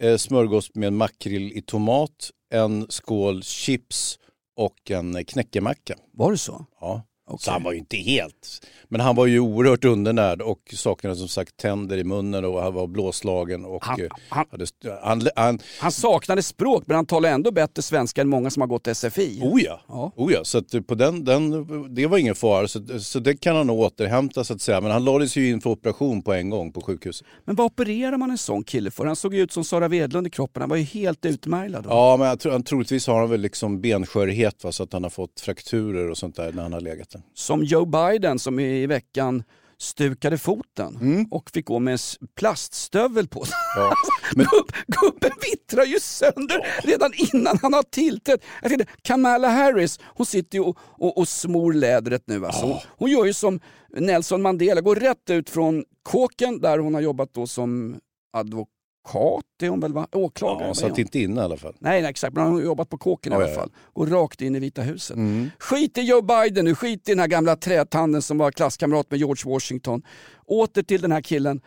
eh, smörgås med makrill i tomat, en skål chips och en knäckemacka. Var det så? Ja. Okej. Så han var ju inte helt, men han var ju oerhört undernärd och saknade som sagt tänder i munnen och han var blåslagen och Han- eh, han- hade, han, han, Han saknade språk men han talade ändå bättre svenska än många som har gått SFI. Oh ja, Ja. oh ja. så på den, den, det var ingen fara. Så, så det kan han återhämta så att säga. Men han lades ju in för operation på en gång på sjukhuset. Men vad opererar man en sån kille för? Han såg ju ut som Sara Wedlund i kroppen. Han var ju helt utmärglad. då. Ja, men jag tror, troligtvis har han väl liksom benskörhet va, så att han har fått frakturer och sånt där när han har legat där. Som Joe Biden som i veckan stukade foten Mm. och fick gå med plaststövel på sig. Ja. (laughs) Men, Gubb, gubben vittrar ju sönder redan innan han har tillträtt. Jag tänkte, Kamala Harris, hon sitter ju och, och, och smor lädret nu. Alltså. Hon, hon gör ju som Nelson Mandela, går rätt ut från kåken där hon har jobbat då som advokat, är hon väl va? Åklagare? ja, satt hon? inte inne i alla fall. Nej, nej, exakt, men han har jobbat på kåken i Ja, alla fall. Går rakt in i Vita huset. Mm. Skit i Joe Biden nu, skit i den här gamla trätanden som var klasskamrat med George Washington. Åter till den här killen.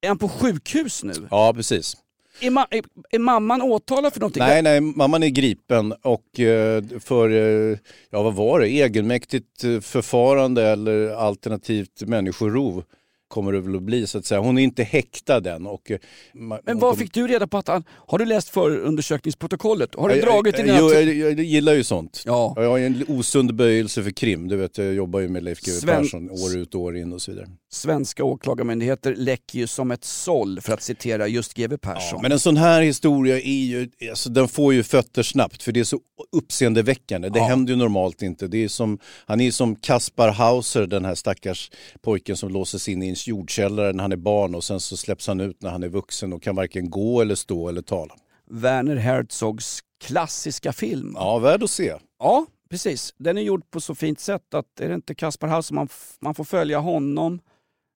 Är han på sjukhus nu? Ja, precis. Är, ma är, är mamman åtalad för någonting? Nej, nej, mamman är gripen och eh, för, eh, ja vad var det, egenmäktigt eh, förfarande eller alternativt människorov kommer det väl att bli så att säga. Hon är inte häktad än. Och, eh, Men vad kommer- fick du reda på att han... Har du läst förundersökningsprotokollet? Har du Jag- dragit jag, dina... jo, jag, jag gillar ju sånt. Ja. Jag har en osund böjelse för krim. Du vet, jag jobbar ju med Leif GW Sven- Persson år ut och år in och så vidare. Svenska åklagarmyndigheter läcker ju som ett såll för att citera just GW Persson. Men en sån här historia är ju, alltså, den får ju fötter snabbt för det är så uppseendeväckande. Det Ja. händer ju normalt inte. Det är som, han är ju som Kaspar Hauser, den här stackars pojken som låses in i en jordkällare när han är barn och sen så släpps han ut när han är vuxen och kan varken gå eller stå eller tala. Werner Herzogs klassiska film. Ja, värd att se. Ja, precis. Den är gjord på så fint sätt att är det inte Kaspar Hauser, man, man får följa honom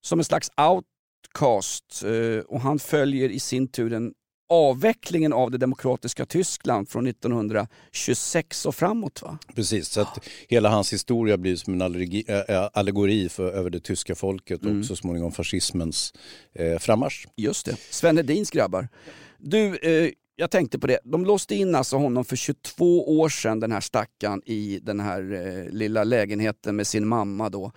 som en slags outcast eh, och han följer i sin tur den avvecklingen av det demokratiska Tyskland från 1926 och framåt. Va? Precis, så att hela hans historia blir som en allergi, äh, allegori för, över det tyska folket Mm. och så småningom fascismens eh, frammarsch. Just det, Sven Hedins grabbar. Du, eh, jag tänkte på det. De låste in alltså honom för 22 år sedan, den här stackaren, i den här eh, lilla lägenheten med sin mamma då.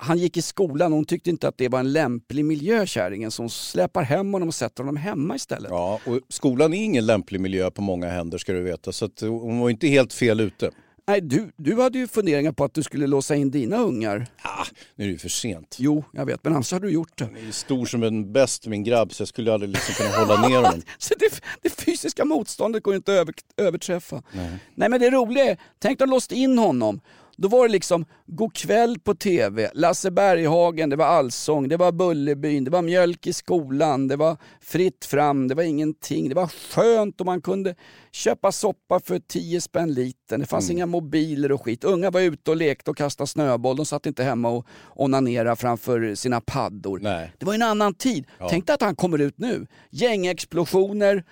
Han gick i skolan och hon tyckte inte att det var en lämplig miljö, kärringen, så hon släpar hem honom och sätter honom hemma istället. Ja, och skolan är ingen lämplig miljö på många händer ska du veta, så hon var inte helt fel ute. Nej, du, du hade ju funderingar på att du skulle låsa in dina ungar. Ah, nu är det ju för sent. Jo, jag vet, men annars hade du gjort det. Han är stor som en bäst min grabb så jag skulle aldrig liksom kunna hålla ner honom. (laughs) Så det, det fysiska motståndet går ju inte att över, överträffa. Nej. Nej men det roliga är, tänk de låste in honom. Då var det liksom God kväll på TV, Lasse Berghagen, det var Allsång, det var Bullerbyn, det var mjölk i skolan, det var fritt fram, det var ingenting. Det var skönt och man kunde köpa soppa för 10 spänn liten. Det fanns inga mobiler och skit. Unga var ute och lekte och kastade snöboll. De satt inte hemma och onanerade framför sina paddor. Nej. Det var en annan tid. Ja. Tänk dig att han kommer ut nu. Gängexplosioner,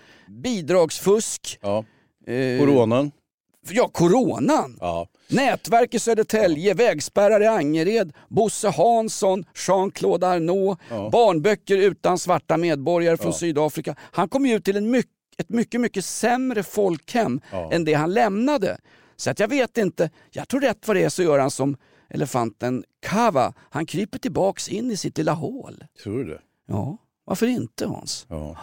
bidragsfusk. Ja. eh, Coronan. Ja, coronan. Ja. Nätverk i Södertälje, vägspärrar i Angered, Bosse Hansson, Jean-Claude Arnault, Ja. barnböcker utan svarta medborgare från Ja. Sydafrika. Han kom ju ut till en mycket, ett mycket, mycket sämre folkhem än det han lämnade. Så att jag vet inte, jag tror rätt vad det är så gör han som elefanten Kava. Han kryper tillbaks in i sitt lilla hål. Tror du det? Ja, varför inte Hans? Ja.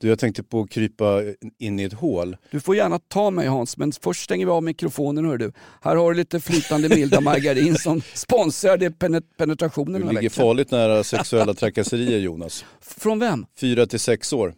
Du, jag tänkte på att krypa in i ett hål. Du får gärna ta mig Hans, men först stänger vi av mikrofonen hör du. Här har du lite flytande milda (laughs) margarin som sponsrar det penet- penetrationen Du ligger veckan. farligt nära sexuella trakasserier Jonas. Från vem? Fyra till sex år.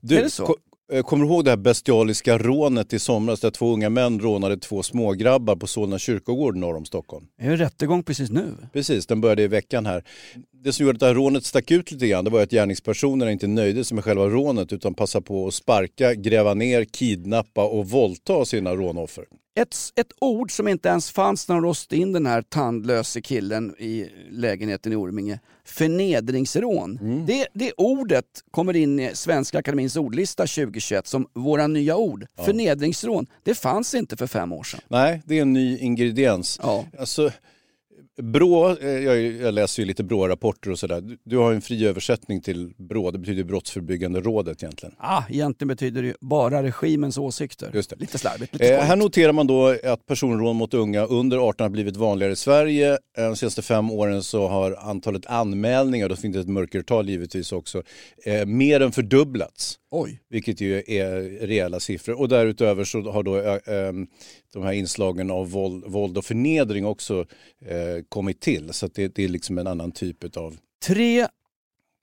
Du, Är det så? Eh, kommer du ihåg det här bestialiska rånet i somras där två unga män rånade två smågrabbar på Solna kyrkogård norr om Stockholm? Är det rättegång precis nu? Precis, den började i veckan här. Det som gjorde att det här rånet stack ut lite grann det var att gärningspersonerna inte nöjde sig med själva rånet utan passade på att sparka, gräva ner, kidnappa och våldta sina rånoffer. Ett, ett ord som inte ens fanns när de låste in den här tandlöse killen i lägenheten i Orminge. Förnedringsrån. Mm. Det, det ordet kommer in i Svenska Akademins ordlista 2021 som våra nya ord. Förnedringsrån. Det fanns inte för fem år sedan. Nej, det är en ny ingrediens. Ja. Alltså, Brå, eh, jag, läser ju lite Brå-rapporter och sådär. Du, har en fri översättning till Brå, det betyder Brottsförebyggande rådet egentligen. Ah, egentligen betyder det bara regimens åsikter. Just det. Lite slarvigt. Lite Eh, här noterar man då att personrån mot unga under 18 har blivit vanligare i Sverige. Eh, De senaste fem åren så har antalet anmälningar, då finns det ett mörkertal givetvis också, eh, mer än fördubblats. Oj. Vilket ju är rejäla siffror. Och därutöver så har då eh, eh, de här inslagen av våld, våld och förnedring också eh, kommit till. Så det, det är liksom en annan typ av... Tre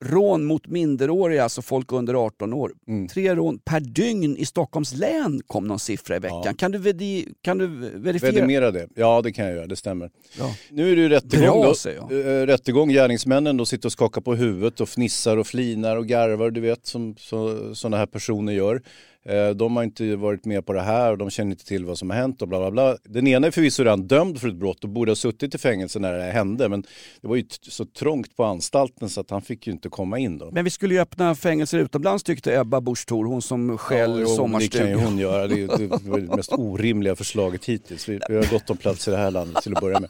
rån mot minderåriga, alltså folk under 18 år. Mm. Tre rån per dygn i Stockholms län kom någon siffra i veckan. Ja. Kan, du vedi, kan du verifiera? Vidimera det. Ja, det kan jag göra, det stämmer. Ja. Nu är det ju rättegång Bra, då. jag. Eh, rättegång, gärningsmännen då sitter och skakar på huvudet och fnissar och flinar och garvar, du vet som så, sådana här personer gör. Eh, De har inte varit med på det här och de känner inte till vad som har hänt och bla bla bla. Den ena är förvisso redan dömd för ett brott och borde ha suttit i fängelse när det hände. Men det var ju så trångt på anstalten så att han fick ju inte komma in då. Men vi skulle ju öppna fängelser utomlands tyckte Ebba Busch Thor, hon som skäl Ja, jo, det kan ju hon göra. Det, är, det var det mest (laughs) orimliga förslaget hittills. Vi, vi har gott om plats i det här landet till att börja med.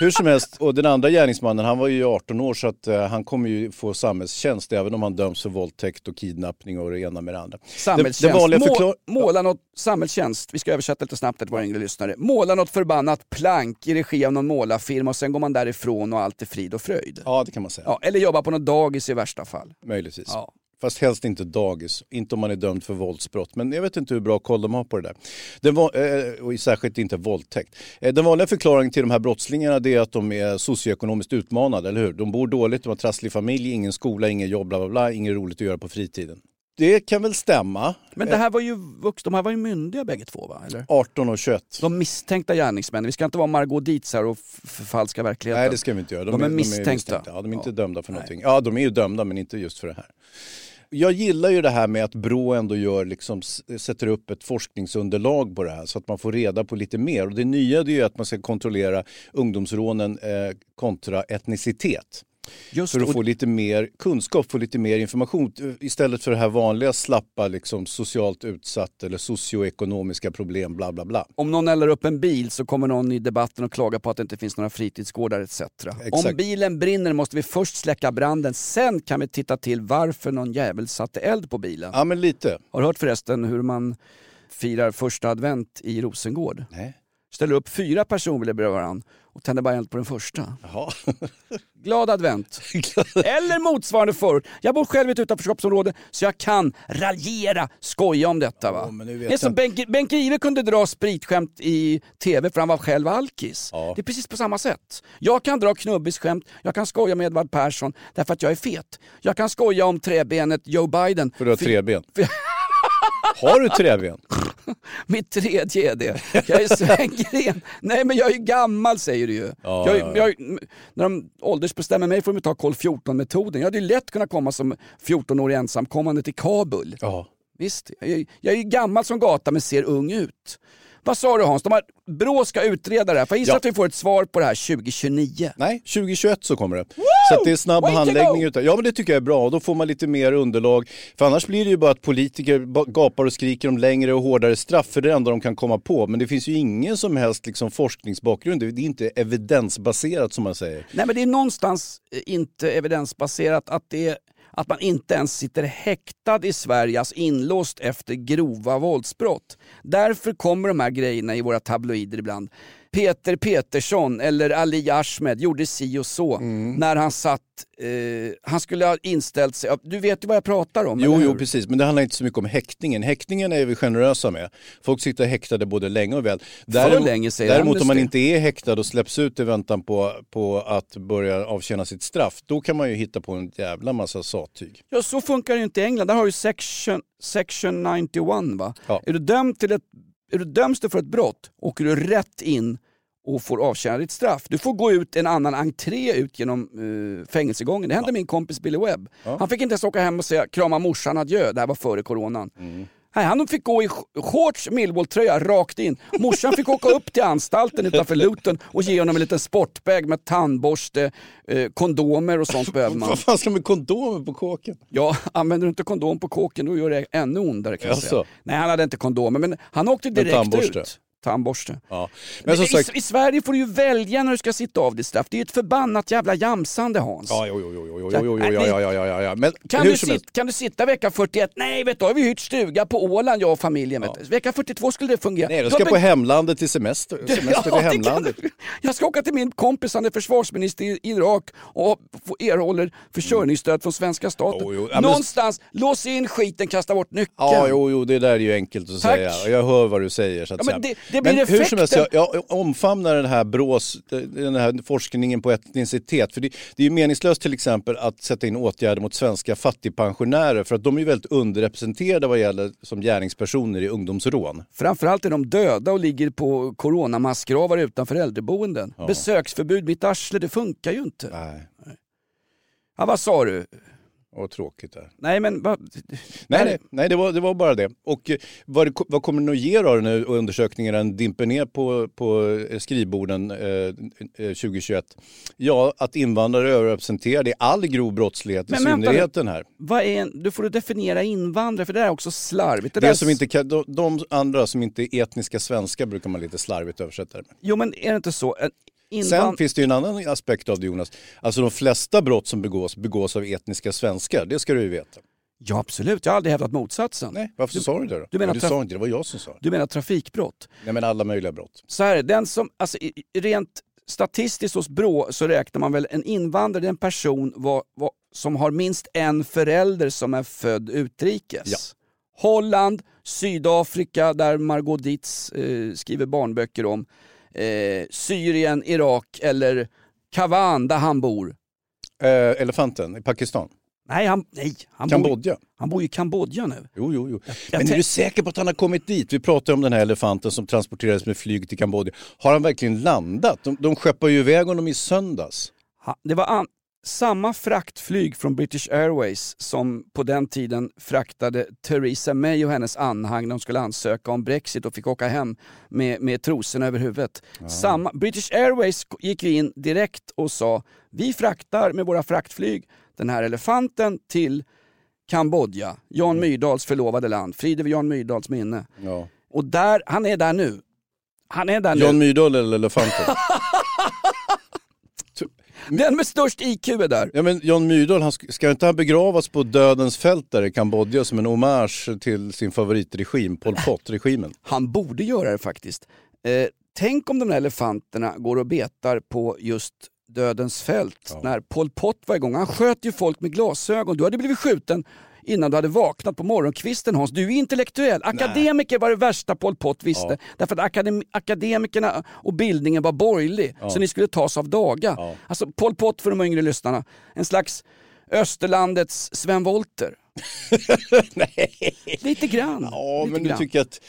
Hur som helst, och den andra gärningsmannen han var ju 18 år så att eh, han kommer ju få samhällstjänst även om han döms för våldtäkt och kidnappning och det ena med det andra. Samhällstjänst. Det, det vanliga Må- förklar- måla något, samhällstjänst, vi ska översätta lite snabbt till våra yngre lyssnare. Måla något förbannat plank i regi av någon målarfirma och sen går man därifrån och allt är frid och fröjd. Ja, det kan man säga. Ja, eller jobba på något dagis i värsta fall. Möjligtvis. Ja. Fast helst inte dagis, inte om man är dömd för våldsbrott. Men jag vet inte hur bra koll de har på det där. Den var, eh, och särskilt inte våldtäkt. Eh, den vanliga förklaringen till de här brottslingarna är att de är socioekonomiskt utmanade, eller hur? De bor dåligt, de har trasslig familj, ingen skola, ingen jobb, bla bla bla, inget roligt att göra på fritiden. Det kan väl stämma. Men det här var ju vux, de här var ju myndiga bägge två va? Eller? 18 och 21. De misstänkta gärningsmännen, vi ska inte vara Margot Dietz här och förfalska verkligheten. Nej det ska vi inte göra. De är misstänkta. Ja, de är inte dömda för någonting. Ja de är ju dömda men inte just för det här. Jag gillar ju det här med att Brå ändå gör, liksom, sätter upp ett forskningsunderlag på det här så att man får reda på lite mer. Och det nya det är ju att man ska kontrollera ungdomsrånen eh, kontra etnicitet. Just för att få lite mer kunskap, få lite mer information eh, istället för det här vanliga slappa liksom, socialt utsatt eller socioekonomiska problem bla bla bla. Om någon eldar upp en bil så kommer någon i debatten och klaga på att det inte finns några fritidsgårdar etc. Om Exakt. bilen brinner måste vi först släcka branden, sen kan vi titta till varför någon jävel satte eld på bilen. Ja men lite. Har du hört förresten hur man firar första advent i Rosengård? Nej. Ställer upp fyra personbilar bredvid varandra och tänder bara eld på den första. Jaha. (laughs) Glad advent. Eller motsvarande förut. Jag bor själv i ett utanförskapsområde så jag kan raljera, skoja om detta. Va? vet det är som Benke, Benke Ive kunde dra spritskämt i tv för han var själv alkis. Det är precis på samma sätt. Jag kan dra knubbisskämt, jag kan skoja med Edvard Persson därför att jag är fet. Jag kan skoja om träbenet Joe Biden. För du har tre ben. Har du träben? (laughs) Mitt tredje är det. Jag är Sven-Gren. Nej men jag är ju gammal säger du ju. Ja, jag, ja, ja. jag, när de åldersbestämmer mig får de ta kol 14-metoden. Jag hade ju lätt kunnat komma som 14-årig ensamkommande till Kabul. Ja. Visst, jag, är- jag är ju gammal som gata men ser ung ut. Vad sa du Hans? De har, Brå ska utreda det här. Får jag gissa att vi får ett svar på det här 2029? Nej, 2021 så kommer det. Så det är snabb Way handläggning. Utav, ja men det tycker jag är bra. Då får man lite mer underlag. För annars blir det ju bara att politiker gapar och skriker om längre och hårdare straff. För det är det enda de kan komma på. Men det finns ju ingen som helst liksom, forskningsbakgrund. Det är inte evidensbaserat som man säger. Nej men det är någonstans eh, inte evidensbaserat att, det är, att man inte ens sitter häktad i Sverige, alltså inlåst efter grova våldsbrott. Därför kommer de här grejerna i våra tabloider ibland. Peter Petersson eller Ali Ahmed gjorde si och så Mm. när han satt, eh, han skulle ha inställt sig, du vet ju vad jag pratar om, Jo, jo, precis. Men det handlar inte så mycket om häktningen. Häktningen är vi generösa med. Folk sitter häktade både länge och väl. länge, säger däremot om man inte är häktad och släpps ut i väntan på, på att börja avtjäna sitt straff, då kan man ju hitta på en jävla massa sattyg. Ja, så funkar det ju inte i England. Där har du section, section 91 va? Ja. Är du dömd till ett, döms du för ett brott åker du rätt in och får avtjäna ditt straff. Du får gå ut en annan entré ut genom uh, fängelsegången. Det hände min kompis Billy Webb. Han fick inte ens åka hem och säga krama morsan adjö, det här var före coronan. Nej, han fick gå i sh- shorts, Millwall-tröja rakt in. Morsan fick åka upp till anstalten utanför Luton och ge honom en liten sportbag med tandborste, eh, kondomer och sånt behöver man. Vad fan ska med kondomer på kåken? Ja, använder du inte kondom på kåken då gör det ännu ondare kan jag säga. Nej, han hade inte kondomer men han åkte direkt ut. Tandborste. Ja. Men som i, sagt... I Sverige får du ju välja när du ska sitta av ditt straff. Det är ju ett förbannat jävla jamsande Hans. Ja, jo, jo, jo, jo, jo, jo, jo, ja, ja, ja, ja, ja. Men Kan du, sit, kan du sitta vecka 41? Nej, vet du, har vi hyrt stuga på Åland jag och familjen. Du. Vecka 42 skulle det fungera. Nej, Då ska på hemlandet till semester. (laughs) Semester Ja, i kan hemlandet. du. Jag ska åka till min kompis, han är försvarsminister i Irak och erhåller försörjningsstöd från svenska staten. Jo, jo. Ja, Någonstans, lås in skiten, kasta bort nyckeln. Ja, jo, jo, det där är ju enkelt att säga. Jag hör vad du säger. Så att Ja, säga. Men det- blir hur som helst, jag, jag omfamnar den här brås, den här forskningen på etnicitet. För det, det är ju meningslöst till exempel att sätta in åtgärder mot svenska fattigpensionärer för att de är ju väldigt underrepresenterade vad gäller som gärningspersoner i ungdomsrån. Framförallt är de döda och ligger på coronamassgravar utanför äldreboenden. Besöksförbud mitt arsle, det funkar ju inte. Nej. Ja, vad sa du? Vad tråkigt där. Nej men vad... Nej, nej, nej det, var, det var bara det. Och eh, vad, det- vad kommer det att ge då när undersökningarna dimper ner på, på eh, skrivborden eh, eh, 2021? Ja, att invandrare är överrepresenterade i all grov brottslighet, i Men nu. synnerhet den här. Vad är du får definiera invandrare för det där är också slarvigt. Det Det där som inte kan, de, de andra som inte är etniska svenskar brukar man lite slarvigt översätta det med. Jo men är det inte så? Invan... Sen finns det ju en annan aspekt av det Jonas. Alltså de flesta brott som begås, begås av etniska svenskar. Det ska du ju veta. Ja absolut, jag har aldrig hävdat motsatsen. Nej, varför sa du det då? Du menar du traf- sa inte det, var jag som sa det. Du menar trafikbrott? Nej men alla möjliga brott. Så här, är det, den som, alltså, rent statistiskt hos Brå så räknar man väl en invandrare, en person var, var, som har minst en förälder som är född utrikes. Ja. Holland, Sydafrika där Margot Dietz eh, skriver barnböcker om, eh, Syrien, Irak eller Kavan där han bor. Eh, elefanten i Pakistan. Nej, han, nej, han, bor, Kambodja. han bor i Kambodja nu. Jo, jo, jo. jag Men är du säker på att han har kommit dit? Vi pratade om den här elefanten som transporterades med flyg till Kambodja. Har han verkligen landat? De, de skeppar ju iväg honom i söndags. Ha- Det var an- samma fraktflyg från British Airways som på den tiden fraktade Theresa May och hennes anhang när de skulle ansöka om Brexit och fick åka hem med, med trosorna över huvudet. Samma, British Airways gick in direkt och sa vi fraktar med våra fraktflyg den här elefanten till Kambodja, Jan Myrdals förlovade land. Frid över Jan Myrdals minne. Ja. Och där, han är där nu. Han är där Jan nu. Myrdal eller elefanten? (laughs) Den med störst IQ är där. Ja, men Jan Myrdal, han sk- ska inte han begravas på dödens fält där i Kambodja som en hommage till sin favoritregim, Pol Pot-regimen? Han borde göra det faktiskt. Eh, tänk om de där elefanterna går och betar på just dödens fält när Pol Pot var igång. Han sköt ju folk med glasögon. Du hade blivit skjuten innan du hade vaknat på morgonkvisten Hans. Du är intellektuell. Akademiker var det värsta Pol Pot visste. Ja. Därför att akadem- akademikerna och bildningen var borgerlig. Ja. Så ni skulle tas av daga. Ja. Alltså Pol Pot för de yngre lyssnarna. En slags Österlandets Sven Wollter. (laughs) Nej. Lite grann. Ja, Lite men du grann. tycker att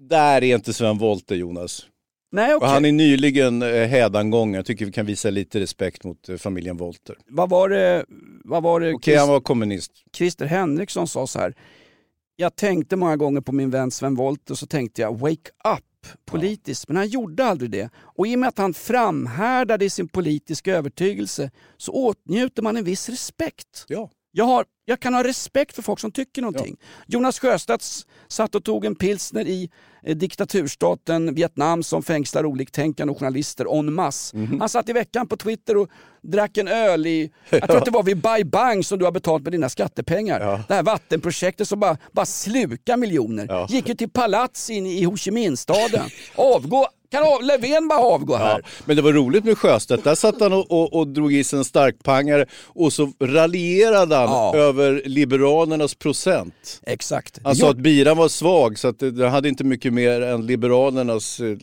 där är inte Sven Wollter, Jonas. Nej, okej. han är nyligen eh, hädangången. Jag tycker vi kan visa lite respekt mot eh, familjen Wollter. Vad var det, vad var det Okej, han var kommunist. Christer Henriksson sa så här. Jag tänkte många gånger på min vän Sven Wollter och så tänkte jag wake up politiskt. Men han gjorde aldrig det. Och i och med att han framhärdade i sin politiska övertygelse så åtnjuter man en viss respekt. Ja. Jag, har, jag kan ha respekt för folk som tycker någonting. Jonas Sjöstedt satt och tog en pilsner i eh, diktaturstaten Vietnam som fängslar oliktänkande och journalister en masse. Mhm. Han satt i veckan på Twitter och drack en öl i, (laughs) jag tror att det var vid Bai Bang som du har betalt med dina skattepengar. Det här vattenprojektet som bara, bara slukar miljoner. Gick ju till palats in i Ho Chi Minh-staden. (laughs) Avgå, kan av, Löfven bara avgå här? Ja, men det var roligt med Sjöstedt. Där satt han och, och, och drog i sig en starkpangare och så raljerade han Ja. över Liberalernas procent. Exakt. Han sa Ja. att biran var svag så att det, hade inte mycket mer än Liberalernas eh,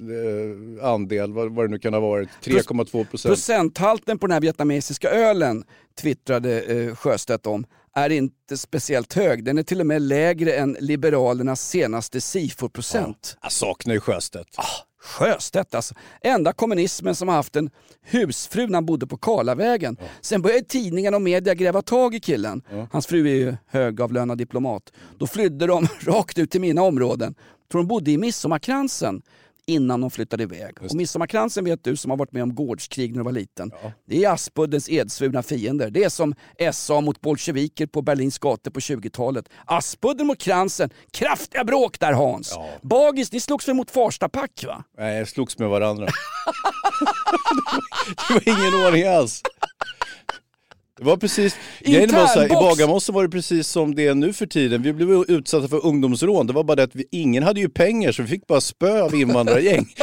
andel, vad, vad det nu kan ha varit, 3,2 procent. Procenthalten på den här vietnamesiska ölen, twittrade eh, Sjöstedt om, är inte speciellt hög. Den är till och med lägre än Liberalernas senaste SIFO-procent. Jag saknar ju Sjöstedt. Sjöstedt alltså. Enda kommunismen som har haft en husfru när han bodde på Karlavägen. Sen började tidningarna och media gräva tag i killen. Hans fru är ju högavlönad diplomat. Då flydde de (laughs) rakt ut till mina områden. Tror de bodde i Midsommarkransen innan de flyttade iväg. Och Midsommarkransen vet du som har varit med om gårdskrig när du var liten. Det är Aspuddens edsvurna fiender. Det är som SA mot bolsjeviker på Berlins gator på 20-talet. Aspudden mot kransen. Kraftiga bråk där Hans. Bagis, ni slogs väl mot Farstapack va? Nej, jag slogs med varandra. (laughs) det var ingen ordning alls. Det var precis, grejen var så här, i. Bagarmossen var det precis som det är nu för tiden. Vi blev utsatta för ungdomsrån. Det var bara det att vi, ingen hade ju pengar så vi fick bara spö av invandrargäng. (laughs)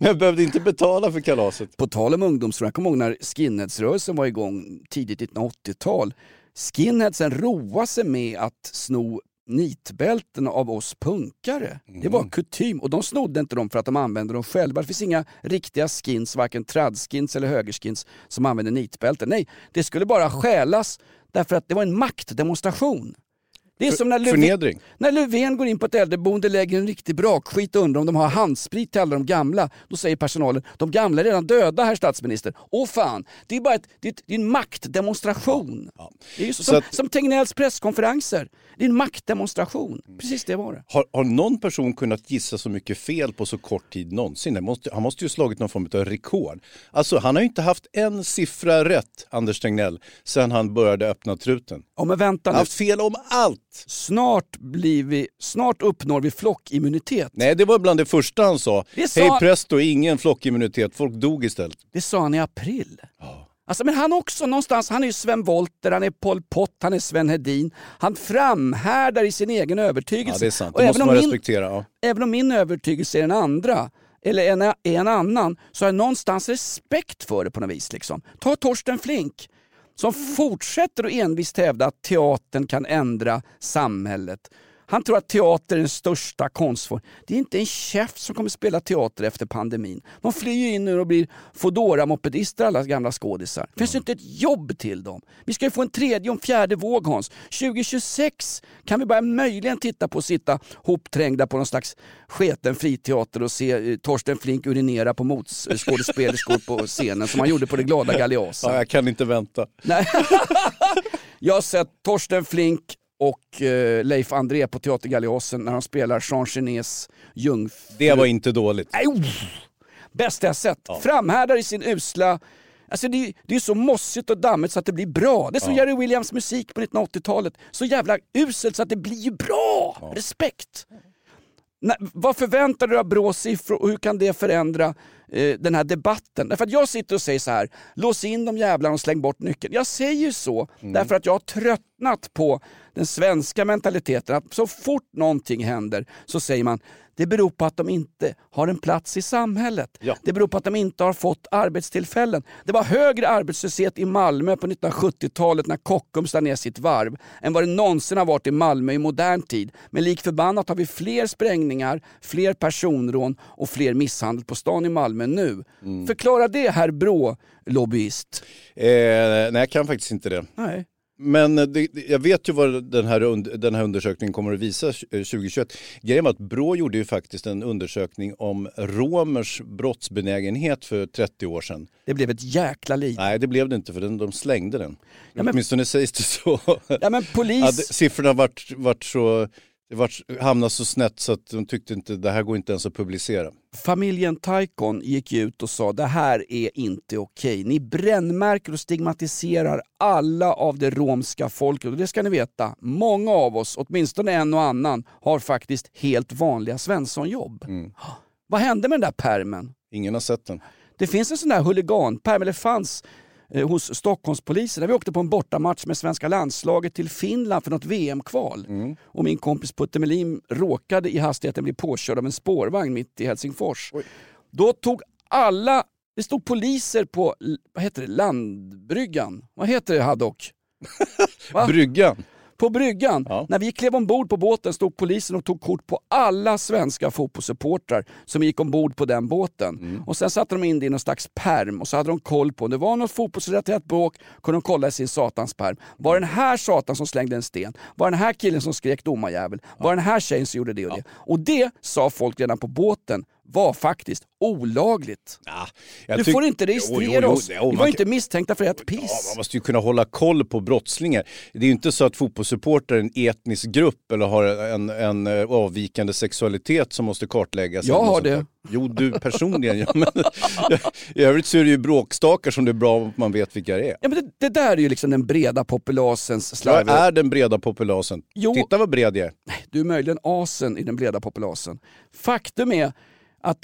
Men jag behövde inte betala för kalaset. På tal om ungdomsrån, jag kommer ihåg när skinheadsrörelsen var igång tidigt 1980-tal. Skinheadsen roade sig med att sno nitbälten av oss punkare. Det var kutym och de snodde inte dem för att de använde dem själva. Det finns inga riktiga skins, varken tradskins eller högerskins som använder nitbälten. Nej, det skulle bara stjälas därför att det var en maktdemonstration. Det är som när Löfven, när Löfven går in på ett äldreboende lägger en riktig brakskit och undrar om de har handsprit till alla de gamla. Då säger personalen, de gamla är redan döda herr statsminister. Åh fan, det är bara ett, det är, ett, det är en maktdemonstration. Det är som, att- som Tegnells presskonferenser. Det är en maktdemonstration. Precis det var det. Har, har någon person kunnat gissa så mycket fel på så kort tid någonsin? Måste, han måste ju slagit någon form av rekord. Alltså han har ju inte haft en siffra rätt, Anders Tegnell, sen han började öppna truten. Ja men vänta Han har haft fel om allt. Snart, blir vi, snart uppnår vi flockimmunitet. Nej, det var bland det första han sa. Det sa- Hej presto, ingen flockimmunitet, folk dog istället. Det sa han i april. Alltså, men han också någonstans, han är ju Sven Wollter, han är Pol Pot, han är Sven Hedin. Han framhärdar i sin egen övertygelse. Ja, det är sant. Och Det måste även om man min- respektera. Ja. Även om min övertygelse är den andra, eller en, en annan, så har jag någonstans respekt för det på något vis. Liksom. Ta Torsten Flink som fortsätter att envist hävda att teatern kan ändra samhället. Han tror att teater är den största konstformen. Det är inte en käft som kommer spela teater efter pandemin. De flyr in nu och blir foodora mopedister alla gamla skådisar. Det finns ju inte ett jobb till dem. Vi ska ju få en tredje och en fjärde våg Hans. 2026 kan vi bara möjligen titta på att sitta hopträngda på någon slags sketen friteater och se eh, Torsten Flink urinera på motskådespelerskor på scenen som han gjorde på det glada Galeasen. Ja, jag kan inte vänta. Nej. (laughs) Jag har sett Torsten Flink och eh, Leif André på Teater Galeasen när de spelar Jean Genets Jungfru. Det var inte dåligt. Nej, oh! Bästa jag sett. Framhärdar i sin usla... Alltså det, är- det är så mossigt och dammigt så att det blir bra. Det är som Jerry Williams musik på 1980-talet. Så jävla uselt så att det blir ju bra! Respekt! Nej, vad förväntar du dig av Brås siffror och hur kan det förändra eh, den här debatten? Därför att jag sitter och säger så här, lås in de jävlarna och släng bort nyckeln. Jag säger ju så därför att jag har tröttnat på den svenska mentaliteten att så fort någonting händer så säger man det beror på att de inte har en plats i samhället. Ja. Det beror på att de inte har fått arbetstillfällen. Det var högre arbetslöshet i Malmö på 1970-talet när Kockums la ner sitt varv än vad det någonsin har varit i Malmö i modern tid. Men lik förbannat har vi fler sprängningar, fler personrån och fler misshandel på stan i Malmö nu. Förklara det herr Brå, lobbyist. Eh, nej, jag kan faktiskt inte det. Nej. Men eh, det, jag vet ju vad den här, und- den här undersökningen kommer att visa eh, 2021. Grejen var att Brå gjorde ju faktiskt en undersökning om romers brottsbenägenhet för 30 år sedan. Det blev ett jäkla liv. Nej, det blev det inte för den, de slängde den. Ja, men- Åtminstone sägs det så. Ja, men polis... Att siffrorna vart, vart så, vart, hamnade så snett så att de tyckte inte det här går inte ens att publicera. Familjen Taikon gick ut och sa det här är inte okej. Ni brännmärker och stigmatiserar alla av det romska folket. Och det ska ni veta, många av oss, åtminstone en och annan, har faktiskt helt vanliga svenssonjobb. Vad hände med den där permen? Ingen har sett den. Det finns en sån där huliganperm, eller fanns, hos Stockholmspolisen. När vi åkte på en bortamatch med svenska landslaget till Finland för något VM-kval. Och min kompis Putte Melin råkade i hastigheten bli påkörd av en spårvagn mitt i Helsingfors. Då tog alla, det stod poliser på, vad heter det, landbryggan. Vad heter det Haddock? (laughs) Bryggan. På bryggan. Ja. När vi klev ombord på båten stod polisen och tog kort på alla svenska fotbollssupportrar som gick ombord på den båten. Mm. Och Sen satte de in det i någon slags perm och så hade de koll på om det var något fotbollsrelaterat bråk kunde de kolla i sin satans perm. Var det den här satan som slängde en sten? Var den här killen som skrek domarjävel? Var den här tjejen som gjorde det och det? Och det sa folk redan på båten var faktiskt olagligt. Jag du får inte registrera jo, jo, oss. jo, Vi var inte misstänkta för ett Ja, piss. man måste ju kunna hålla koll på brottslingar. Det är ju inte så att fotbollssupportrar är en etnisk grupp eller har en, en eh, avvikande sexualitet som måste kartläggas. Jag har det. Jo, du personligen. Ja, men, (laughs) I övrigt så är det ju bråkstakar som det är bra om man vet vilka det är. Ja, men det, det där är ju liksom den breda populasens slarv. är den breda populasen? Jo. Titta vad bred jag är. Du är möjligen asen i den breda populasen. Faktum är att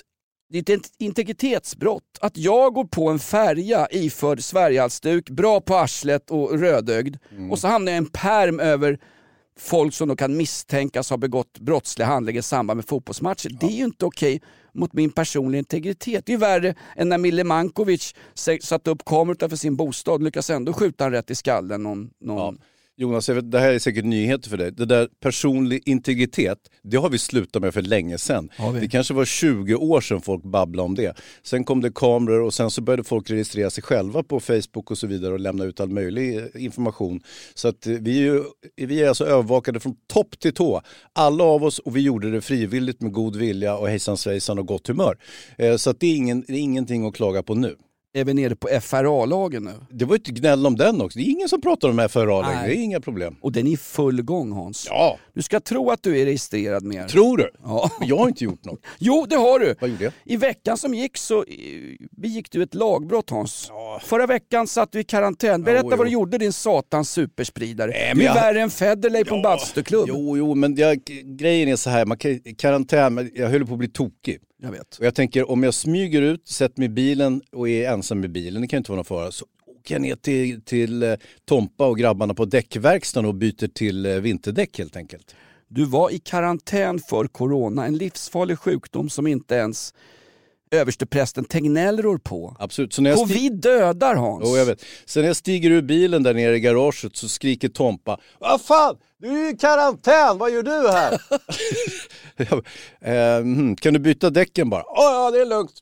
det är ett integritetsbrott att jag går på en färja iförd Sverigehalsduk, bra på arslet och rödögd och så hamnar jag i en perm över folk som då kan misstänkas ha begått brottsliga handlingar i samband med fotbollsmatcher. Det är ju inte okej mot min personliga integritet. Det är ju värre än när Mille Mankovic satte upp kameror utanför sin bostad och lyckas ändå skjuta han rätt i skallen någon, någon Jonas, vet, det här är säkert nyheter för dig. Det där personlig integritet, det har vi slutat med för länge sedan. Det kanske var 20 år sedan folk babblade om det. Sen kom det kameror och sen så började folk registrera sig själva på Facebook och så vidare och lämna ut all möjlig information. Så att eh, vi är, ju, vi är alltså övervakade från topp till tå. Alla av oss och vi gjorde det frivilligt med god vilja och hejsan svejsan och gott humör. Eh, Så att det är, ingen, det är ingenting att klaga på nu. Är vi nere på FRA-lagen nu? Det var ju ett gnäll om den också. Det är ingen som pratar om FRA längre. Nej. Det är inga problem. Och den är i full gång Hans. Ja, Du ska tro att du är registrerad mer. tror du? Ja. Jag har inte gjort något. (laughs) Jo, det har du. Vad gjorde jag? I veckan som gick så eh, begick du ett lagbrott Hans. Förra veckan satt du i karantän. Berätta Jo, vad du jo. gjorde din satans superspridare. Nej, men du är jag- värre än Federley på en bastuklubb. Jo, jo, men jag, grejen är så här, man kan, karantän, men jag höll på att bli tokig. Jag vet. Och jag tänker om jag smyger ut, sätter mig i bilen och är ensam i bilen, det kan inte vara någon fara, så åker jag ner till, till eh, Tompa och grabbarna på däckverkstaden och byter till eh, vinterdäck helt enkelt. Du var i karantän för corona, en livsfarlig sjukdom som inte ens översteprästen Tegnell rår på. Absolut. Så när jag Covid dödar Hans. Jo, jag vet. Sen när jag stiger ur bilen där nere i garaget så skriker Tompa Vad fan, du är ju i karantän, vad gör du här? (laughs) Jag bara, eh, hmm, kan du byta däcken bara? Ja, det är lugnt.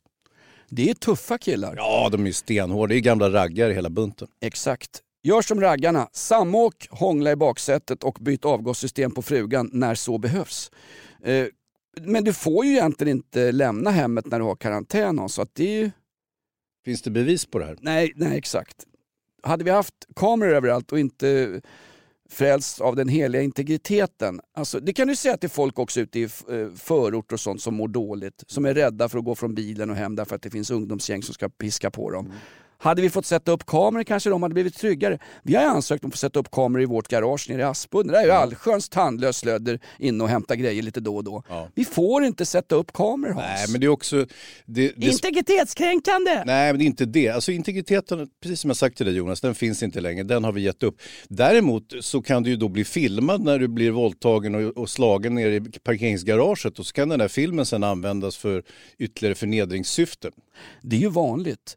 Det är tuffa killar. Ja, de är ju stenhårda. Det är gamla raggare hela bunten. Exakt. Gör som raggarna, samåk, hångla i baksätet och byt avgassystem på frugan när så behövs. Eh, Men du får ju egentligen inte lämna hemmet när du har karantän så att det är ju... Finns det bevis på det här? Nej, nej exakt. Hade vi haft kameror överallt och inte frälst av den heliga integriteten. Alltså, det kan du säga till folk också ute i eh, förort och sånt som mår dåligt. Som är rädda för att gå från bilen och hem därför att det finns ungdomsgäng som ska piska på dem. Mm. Hade vi fått sätta upp kameror kanske de hade blivit tryggare. Vi har ansökt om att få sätta upp kameror i vårt garage nere i Aspudden. Där är ju allsköns tandlös slödder inne och hämtar grejer lite då och då. Vi får inte sätta upp kameror Hans. Nej, men det är också... Det, det, Integritetskränkande! Nej, men det är inte det. Alltså integriteten, precis som jag sagt till dig Jonas, den finns inte längre. Den har vi gett upp. Däremot så kan du ju då bli filmad när du blir våldtagen och, och slagen nere i parkeringsgaraget och så kan den där filmen sen användas för ytterligare förnedringssyfte. Det är ju vanligt.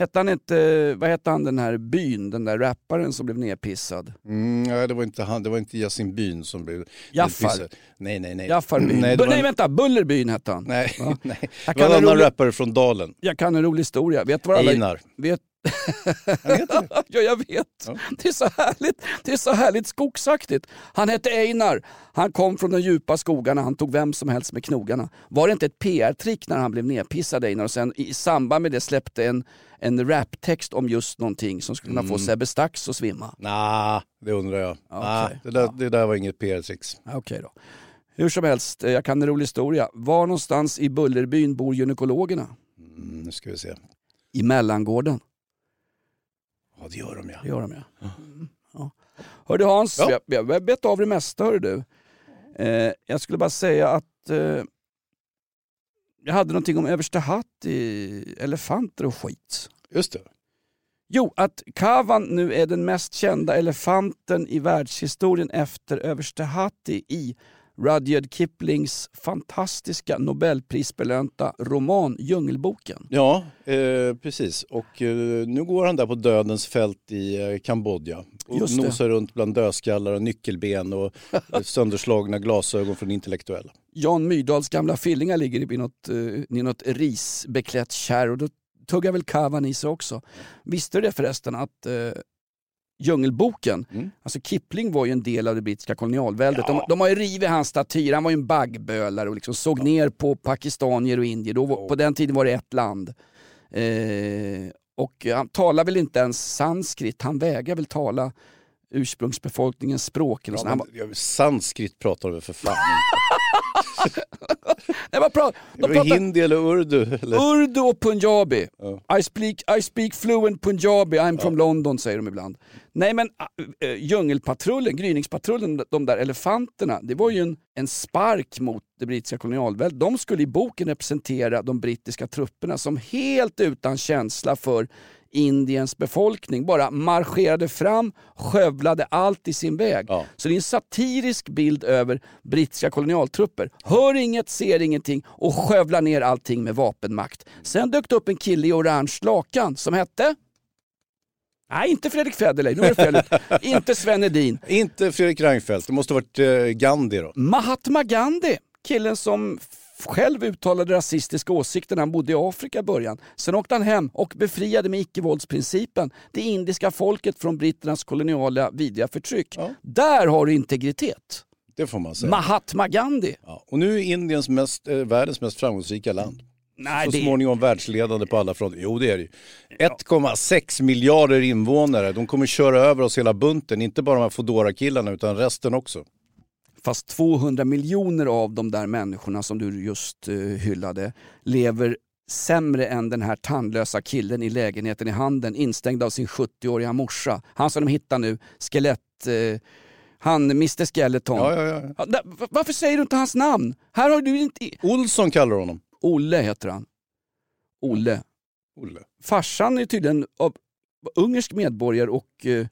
Hette han inte, vad hette han den här byn, den där rapparen som blev nedpissad? Mm, nej, det var inte han, det var inte Yasin Byn som blev Jaffar. nedpissad. Nej, nej, nej. Jaffarbyn. Nej, Nej, var nej vänta, Bullerbyn hette han. Nej, (laughs) nej. Jag Det var en annan rolig- rappare från Dalen. Jag kan en rolig historia. Vet vad alla... Einar. Vet... (laughs) ja, jag vet. Det, är så härligt. det är så härligt skogsaktigt. Han hette Einar. Han kom från de djupa skogarna. Han tog vem som helst med knogarna. Var det inte ett PR-trick när han blev nedpissad Einar och sen i samband med det släppte en, en raptext om just någonting som skulle kunna få Mm. Sebbe Stax att svimma? Nej, det undrar jag. Nah, det, där, det där var inget PR-trix. Okej då. Hur som helst, eh, jag kan en rolig historia. Var någonstans i Bullerbyn bor gynekologerna? Mm, nu ska vi se. I mellangården. Ja, det gör de ja. Det gör de ja. Mm, ja. Hör du Hans, Ja. vi har- vi har bett av det mesta hör du. Eh, jag skulle bara säga att eh, jag hade någonting om överste hatt i elefanter och skit. Just det. Jo, att Kavan nu är den mest kända elefanten i världshistorien efter överste Hatti i Rudyard Kiplings fantastiska nobelprisbelönta roman Djungelboken. Ja, eh, precis. Och eh, nu går han där på dödens fält i eh, Kambodja. Och Just det. nosar runt bland dödskallar och nyckelben och (laughs) sönderslagna glasögon från intellektuella. Jan Myrdals gamla fillingar ligger i något, eh, i något risbeklätt kärr och då tuggar väl Kavan i sig också. Visste du det förresten att eh, Djungelboken, Mm. alltså Kipling var ju en del av det brittiska kolonialväldet. De, de har ju rivit hans statyer, han var ju en baggbölare och liksom såg ner på pakistanier och indier. Då, var- På den tiden var det ett land. Eh, och han talar väl inte ens sanskrit, han vägrar väl tala ursprungsbefolkningens språk. Eller Ja, men, ja, sanskrit pratar de väl för fan (laughs) nej, inte. de Det var pratar, hindi eller urdu. Eller? Urdu och punjabi. Ja. I, speak, I speak fluent punjabi, I'm from London säger de ibland. Nej men äh, djungelpatrullen, gryningspatrullen, de där elefanterna, det var ju en, en spark mot det brittiska kolonialväldet. De skulle i boken representera de brittiska trupperna som helt utan känsla för Indiens befolkning bara marscherade fram, skövlade allt i sin väg. Ja. Så det är en satirisk bild över brittiska kolonialtrupper. Hör inget, ser ingenting och skövlar ner allting med vapenmakt. Sen dök det upp en kille i orange lakan som hette Nej, inte Fredrik Federley. Nu är det fel. (laughs) inte Sven Hedin. Inte Fredrik Reinfeldt, det måste ha varit eh, Gandhi då. Mahatma Gandhi, killen som själv uttalade rasistiska åsikter när han bodde i Afrika i början. Sen åkte han hem och befriade med icke-våldsprincipen det indiska folket från britternas koloniala vidriga förtryck. Där har du integritet. Det får man säga. Mahatma Gandhi. Ja. Och nu är Indiens mest, eh, världens mest framgångsrika land. Nej, så det- småningom världsledande på alla fronter. Jo det är det ju. 1,6 miljarder invånare. De kommer köra över oss hela bunten. Inte bara de här foodora killarna utan resten också. Fast 200 miljoner av de där människorna som du just eh, hyllade lever sämre än den här tandlösa killen i lägenheten i handen instängd av sin 70-åriga morsa. Han som de hittar nu, skelett... Eh, han, Mr Skeleton. Ja, ja, ja. Varför säger du inte hans namn? Här har du inte... Olsson kallar honom. Olle heter han. Olle. Olle. Farsan är tydligen av ungersk medborgare och eh,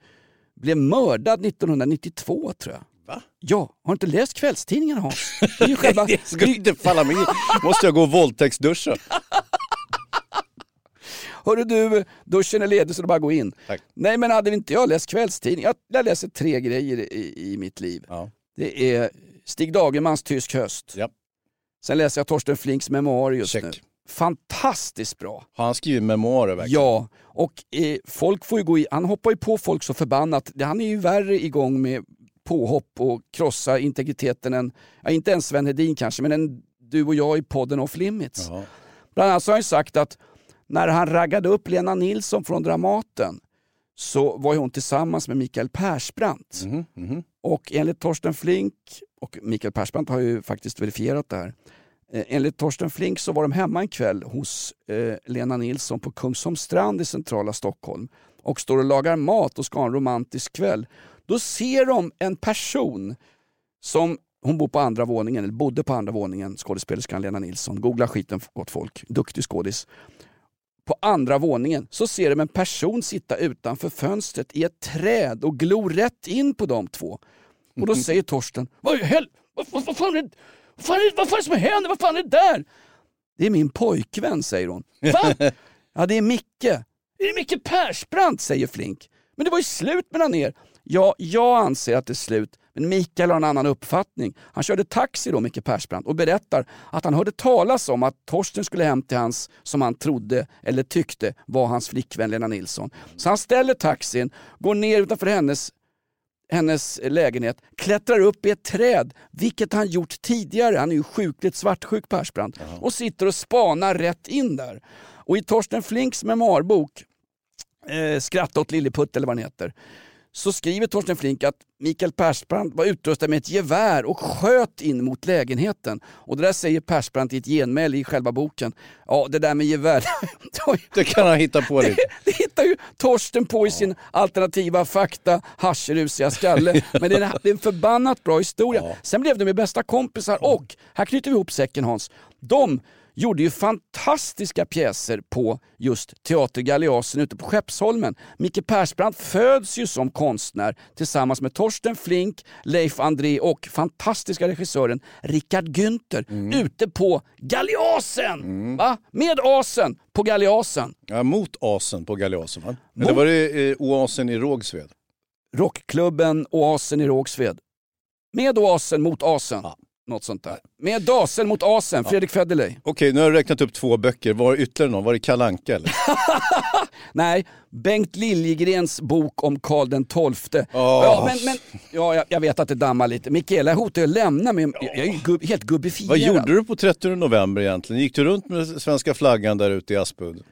blev mördad 1992 tror jag. Va? Ja, har du inte läst kvällstidningarna Hans? Det är ju själva... (laughs) Det skulle inte falla mig. Måste jag gå och våldtäktsduscha? (laughs) Hörru du, duschen är ledig så det bara gå in. Tack. Nej men hade inte jag läst kvällstidning, jag, jag läser tre grejer i, i mitt liv. Ja. Det är Stig Dagermans Tysk höst. Ja. Sen läser jag Torsten Flinks memoarer just Check. nu. Fantastiskt bra. Har han skrivit memoarer verkligen? Ja, och eh, folk får ju gå i, han hoppar ju på folk så förbannat. Han är ju värre igång med påhopp och krossa integriteten än, ja, inte ens Sven Hedin kanske, men än du och jag i podden Off Limits. Jaha. Bland annat så har han sagt att när han raggade upp Lena Nilsson från Dramaten så var hon tillsammans med Mikael Persbrandt. Mhm, mhm. Och enligt Torsten Flink, och Mikael Persbrandt har ju faktiskt verifierat det här. Eh, enligt Torsten Flink så var de hemma en kväll hos eh, Lena Nilsson på Kungsholmstrand i centrala Stockholm och står och lagar mat och ska ha en romantisk kväll. Då ser de en person som, hon bor på andra våningen, eller bodde på andra våningen, skådespelerskan Lena Nilsson. Googla skiten gott folk, duktig skådis. På andra våningen så ser de en person sitta utanför fönstret i ett träd och glo rätt in på de två. Och då säger Torsten, vad hel... Vad, vad, vad, fan är det, vad, fan är det, vad fan är det som händer? Vad fan är det där? Det är min pojkvän, säger hon. (laughs) Va? Ja, det är Micke. Är det Micke Persbrandt? säger Flink. Men det var ju slut mellan er. Ja, jag anser att det är slut, men Mikael har en annan uppfattning. Han körde taxi då, Micke Persbrandt, och berättar att han hörde talas om att Torsten skulle hem till hans, som han trodde eller tyckte var hans flickvän Lena Nilsson. Så han ställer taxin, går ner utanför hennes hennes lägenhet, klättrar upp i ett träd, vilket han gjort tidigare. Han är ju sjukligt svartsjuk Persbrandt. Och sitter och spanar rätt in där. Och i Torsten Flinks memoarbok, eh, Skratta åt Lilleputt eller vad den heter, så skriver Torsten Flink att Mikael Persbrandt var utrustad med ett gevär och sköt in mot lägenheten. Och det där säger Persbrandt i ett genmäle i själva boken. Ja, det där med gevär, (laughs) Det kan han hitta på lite. (laughs) det hittar ju Torsten på i sin alternativa fakta haschrusiga skalle. (laughs) Men det är, en, det är en förbannat bra historia. Sen blev de ju bästa kompisar och, här knyter vi ihop säcken Hans, de gjorde ju fantastiska pjäser på just Teater Galeasen ute på Skeppsholmen. Micke Persbrandt föds ju som konstnär tillsammans med Torsten Flink, Leif André och fantastiska regissören Richard Günther ute på Galeasen! Va? Med asen på Galeasen. Ja, mot asen på galeasen va? Eller var det eh, oasen i Rågsved? Rockklubben Oasen i Rågsved. Med Oasen mot Asen. Något sånt där. Med Dasen mot Asen, Fredrik Federley. Okej, nu har du räknat upp två böcker. Var det ytterligare någon? Var det Kalanka eller? (laughs) Nej, Bengt Liljegrens bok om Karl den XII. Ja, men, men, ja, jag, jag vet att det dammar lite. Mikaela hotar ju att lämna mig. Jag är ju gubb, helt gubbifierad. Vad gjorde du på 30 november egentligen? Gick du runt med svenska flaggan där ute i Aspudden?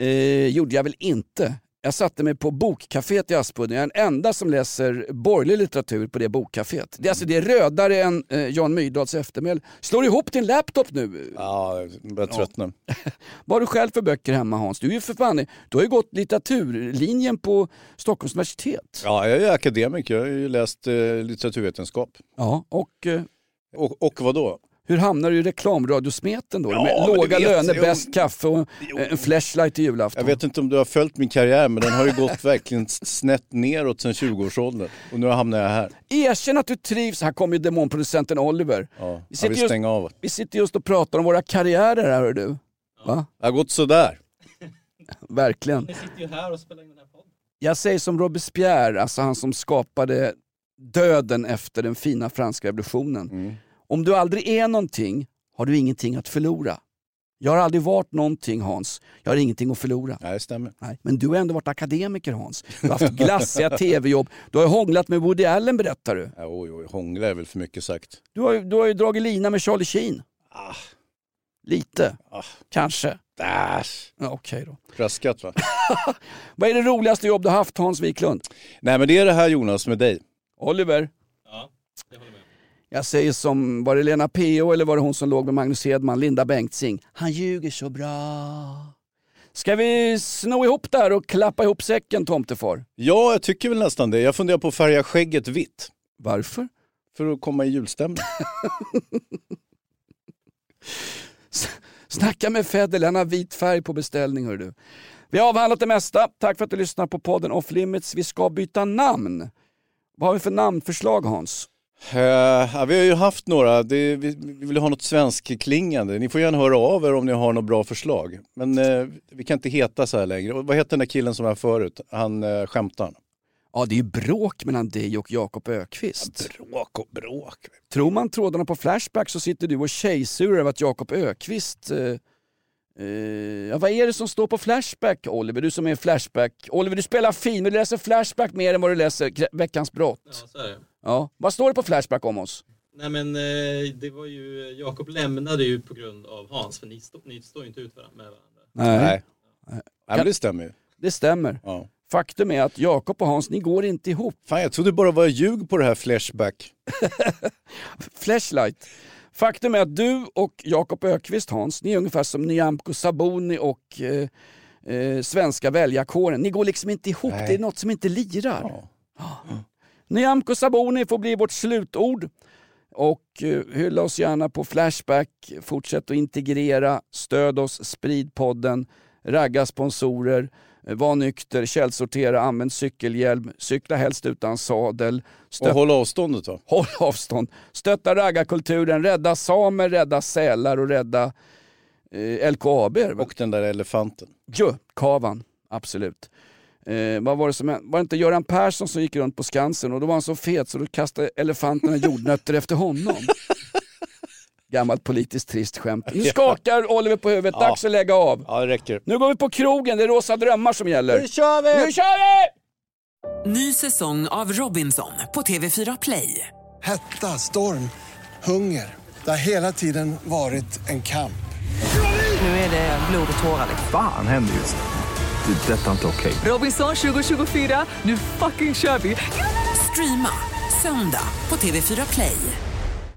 Eh, gjorde jag väl inte. Jag satte mig på bokcaféet i Aspudden. Jag är den enda som läser borgerlig litteratur på det bokcaféet. Det, är alltså, det är rödare än eh, Jan Myrdals eftermäle. Slår ihop din laptop nu. Ja, jag börjar tröttna. (laughs) Vad har du själv för böcker hemma Hans? Du, är ju för fan, du har ju gått litteraturlinjen på Stockholms universitet. Ja, jag är akademiker. Jag har ju läst eh, litteraturvetenskap. Ja, och, eh, Och, och vad då? Hur hamnar du i reklamradiosmeten då? Ja, Med låga löner, bäst kaffe och en flashlight till julafton. Jag vet inte om du har följt min karriär men den har ju gått (laughs) verkligen snett neråt sedan 20-årsåldern. Och nu hamnar jag här. Erkänn att du trivs. Här kommer ju demonproducenten Oliver. Ja, Vi sitter, just, av. vi sitter just och pratar om våra karriärer här hör du. Va? Det har gått sådär. (laughs) Verkligen. Ni sitter ju här och spelar in den här podden. Jag säger som Robespierre, alltså han som skapade döden efter den fina franska revolutionen. Mm. Om du aldrig är någonting har du ingenting att förlora. Jag har aldrig varit någonting Hans, jag har ingenting att förlora. Nej, det stämmer. Nej, men du har ändå varit akademiker Hans. Du har haft glassiga (laughs) tv-jobb, du har hånglat med Woody Allen berättar du. Ja, oj, oj, hångla är väl för mycket sagt. Du har, ju- du har ju dragit lina med Charlie Sheen. Lite, Ah. kanske. Äsch. Ja, Okej då. Tröskat va? (laughs) Vad är det roligaste jobb du har haft Hans Wiklund? Nej men det är det här Jonas med dig. Oliver? Jag säger som, var det Lena P.O. eller var det hon som låg med Magnus Hedman, Linda Bengtzing? Han ljuger så bra. Ska vi sno ihop där och klappa ihop säcken tomtefar? Ja, jag tycker väl nästan det. Jag funderar på att färga skägget vitt. Varför? För att komma i julstämning. (laughs) Snacka med Fedel, han har vit färg på beställning hör du. Vi har avhandlat det mesta. Tack för att du lyssnar på podden Off Limits. Vi ska byta namn. Vad har vi för namnförslag Hans? Eh, ja, vi har ju haft några, det, vi, vi vill ha något svenskklingande. Ni får gärna höra av er om ni har något bra förslag. Men eh, vi kan inte heta så här längre. Och vad heter den där killen som var här förut? Han eh, skämtaren. Ja, det är ju bråk mellan dig och Jakob Ökvist. Bråk och bråk. Tror man trådarna på Flashback så sitter du och tjejsurar över att Jakob Ökvist eh, eh, ja, vad är det som står på Flashback Oliver? Du som är Flashback. Oliver du spelar fin men du läser Flashback mer än vad du läser Veckans brott. Ja, så är det. Ja. Vad står det på Flashback om oss? Nej men eh, det var ju, Jakob lämnade ju på grund av Hans för ni, stå, ni står ju inte ut med varandra. Nej. Nej. Nej, men det stämmer ju. Det stämmer. Ja. Faktum är att Jakob och Hans, ni går inte ihop. Fan, jag trodde bara var ljug på det här Flashback. (laughs) Flashlight. Faktum är att du och Jakob Ökvist Hans, ni är ungefär som Nyamko Sabuni och eh, eh, svenska väljarkåren. Ni går liksom inte ihop, Nej. det är något som inte lirar. Nyamko Sabuni får bli vårt slutord. Och eh, hylla oss gärna på Flashback, fortsätt att integrera, stöd oss, sprid podden, ragga sponsorer, var nykter, källsortera, använd cykelhjälm, cykla helst utan sadel. Och håll avståndet då. Håll avstånd. Stötta raggarkulturen, rädda samer, rädda sälar och rädda eh, LKAB. Och den där elefanten. Jo, kavan. Absolut. Eh, vad var det som? Var det inte Göran Persson som gick runt på Skansen och då var han så fet så då kastade elefanterna jordnötter efter honom. (laughs) Gammalt politiskt trist skämt. (laughs) Nu skakar Oliver på huvudet, Ja. dags att lägga av. Ja, det räcker. Nu går vi på krogen, det är rosa drömmar som gäller. Nu kör vi! Nu kör vi! Ny säsong av Robinson på TV4 Play. Hetta, storm, hunger. Det har hela tiden varit en kamp. Nu är det blod och tårar. liksom. Fan händer just det. Det är detta inte okej. Robinson 2024, nu fucking kör vi! Streama söndag på TV4 Play.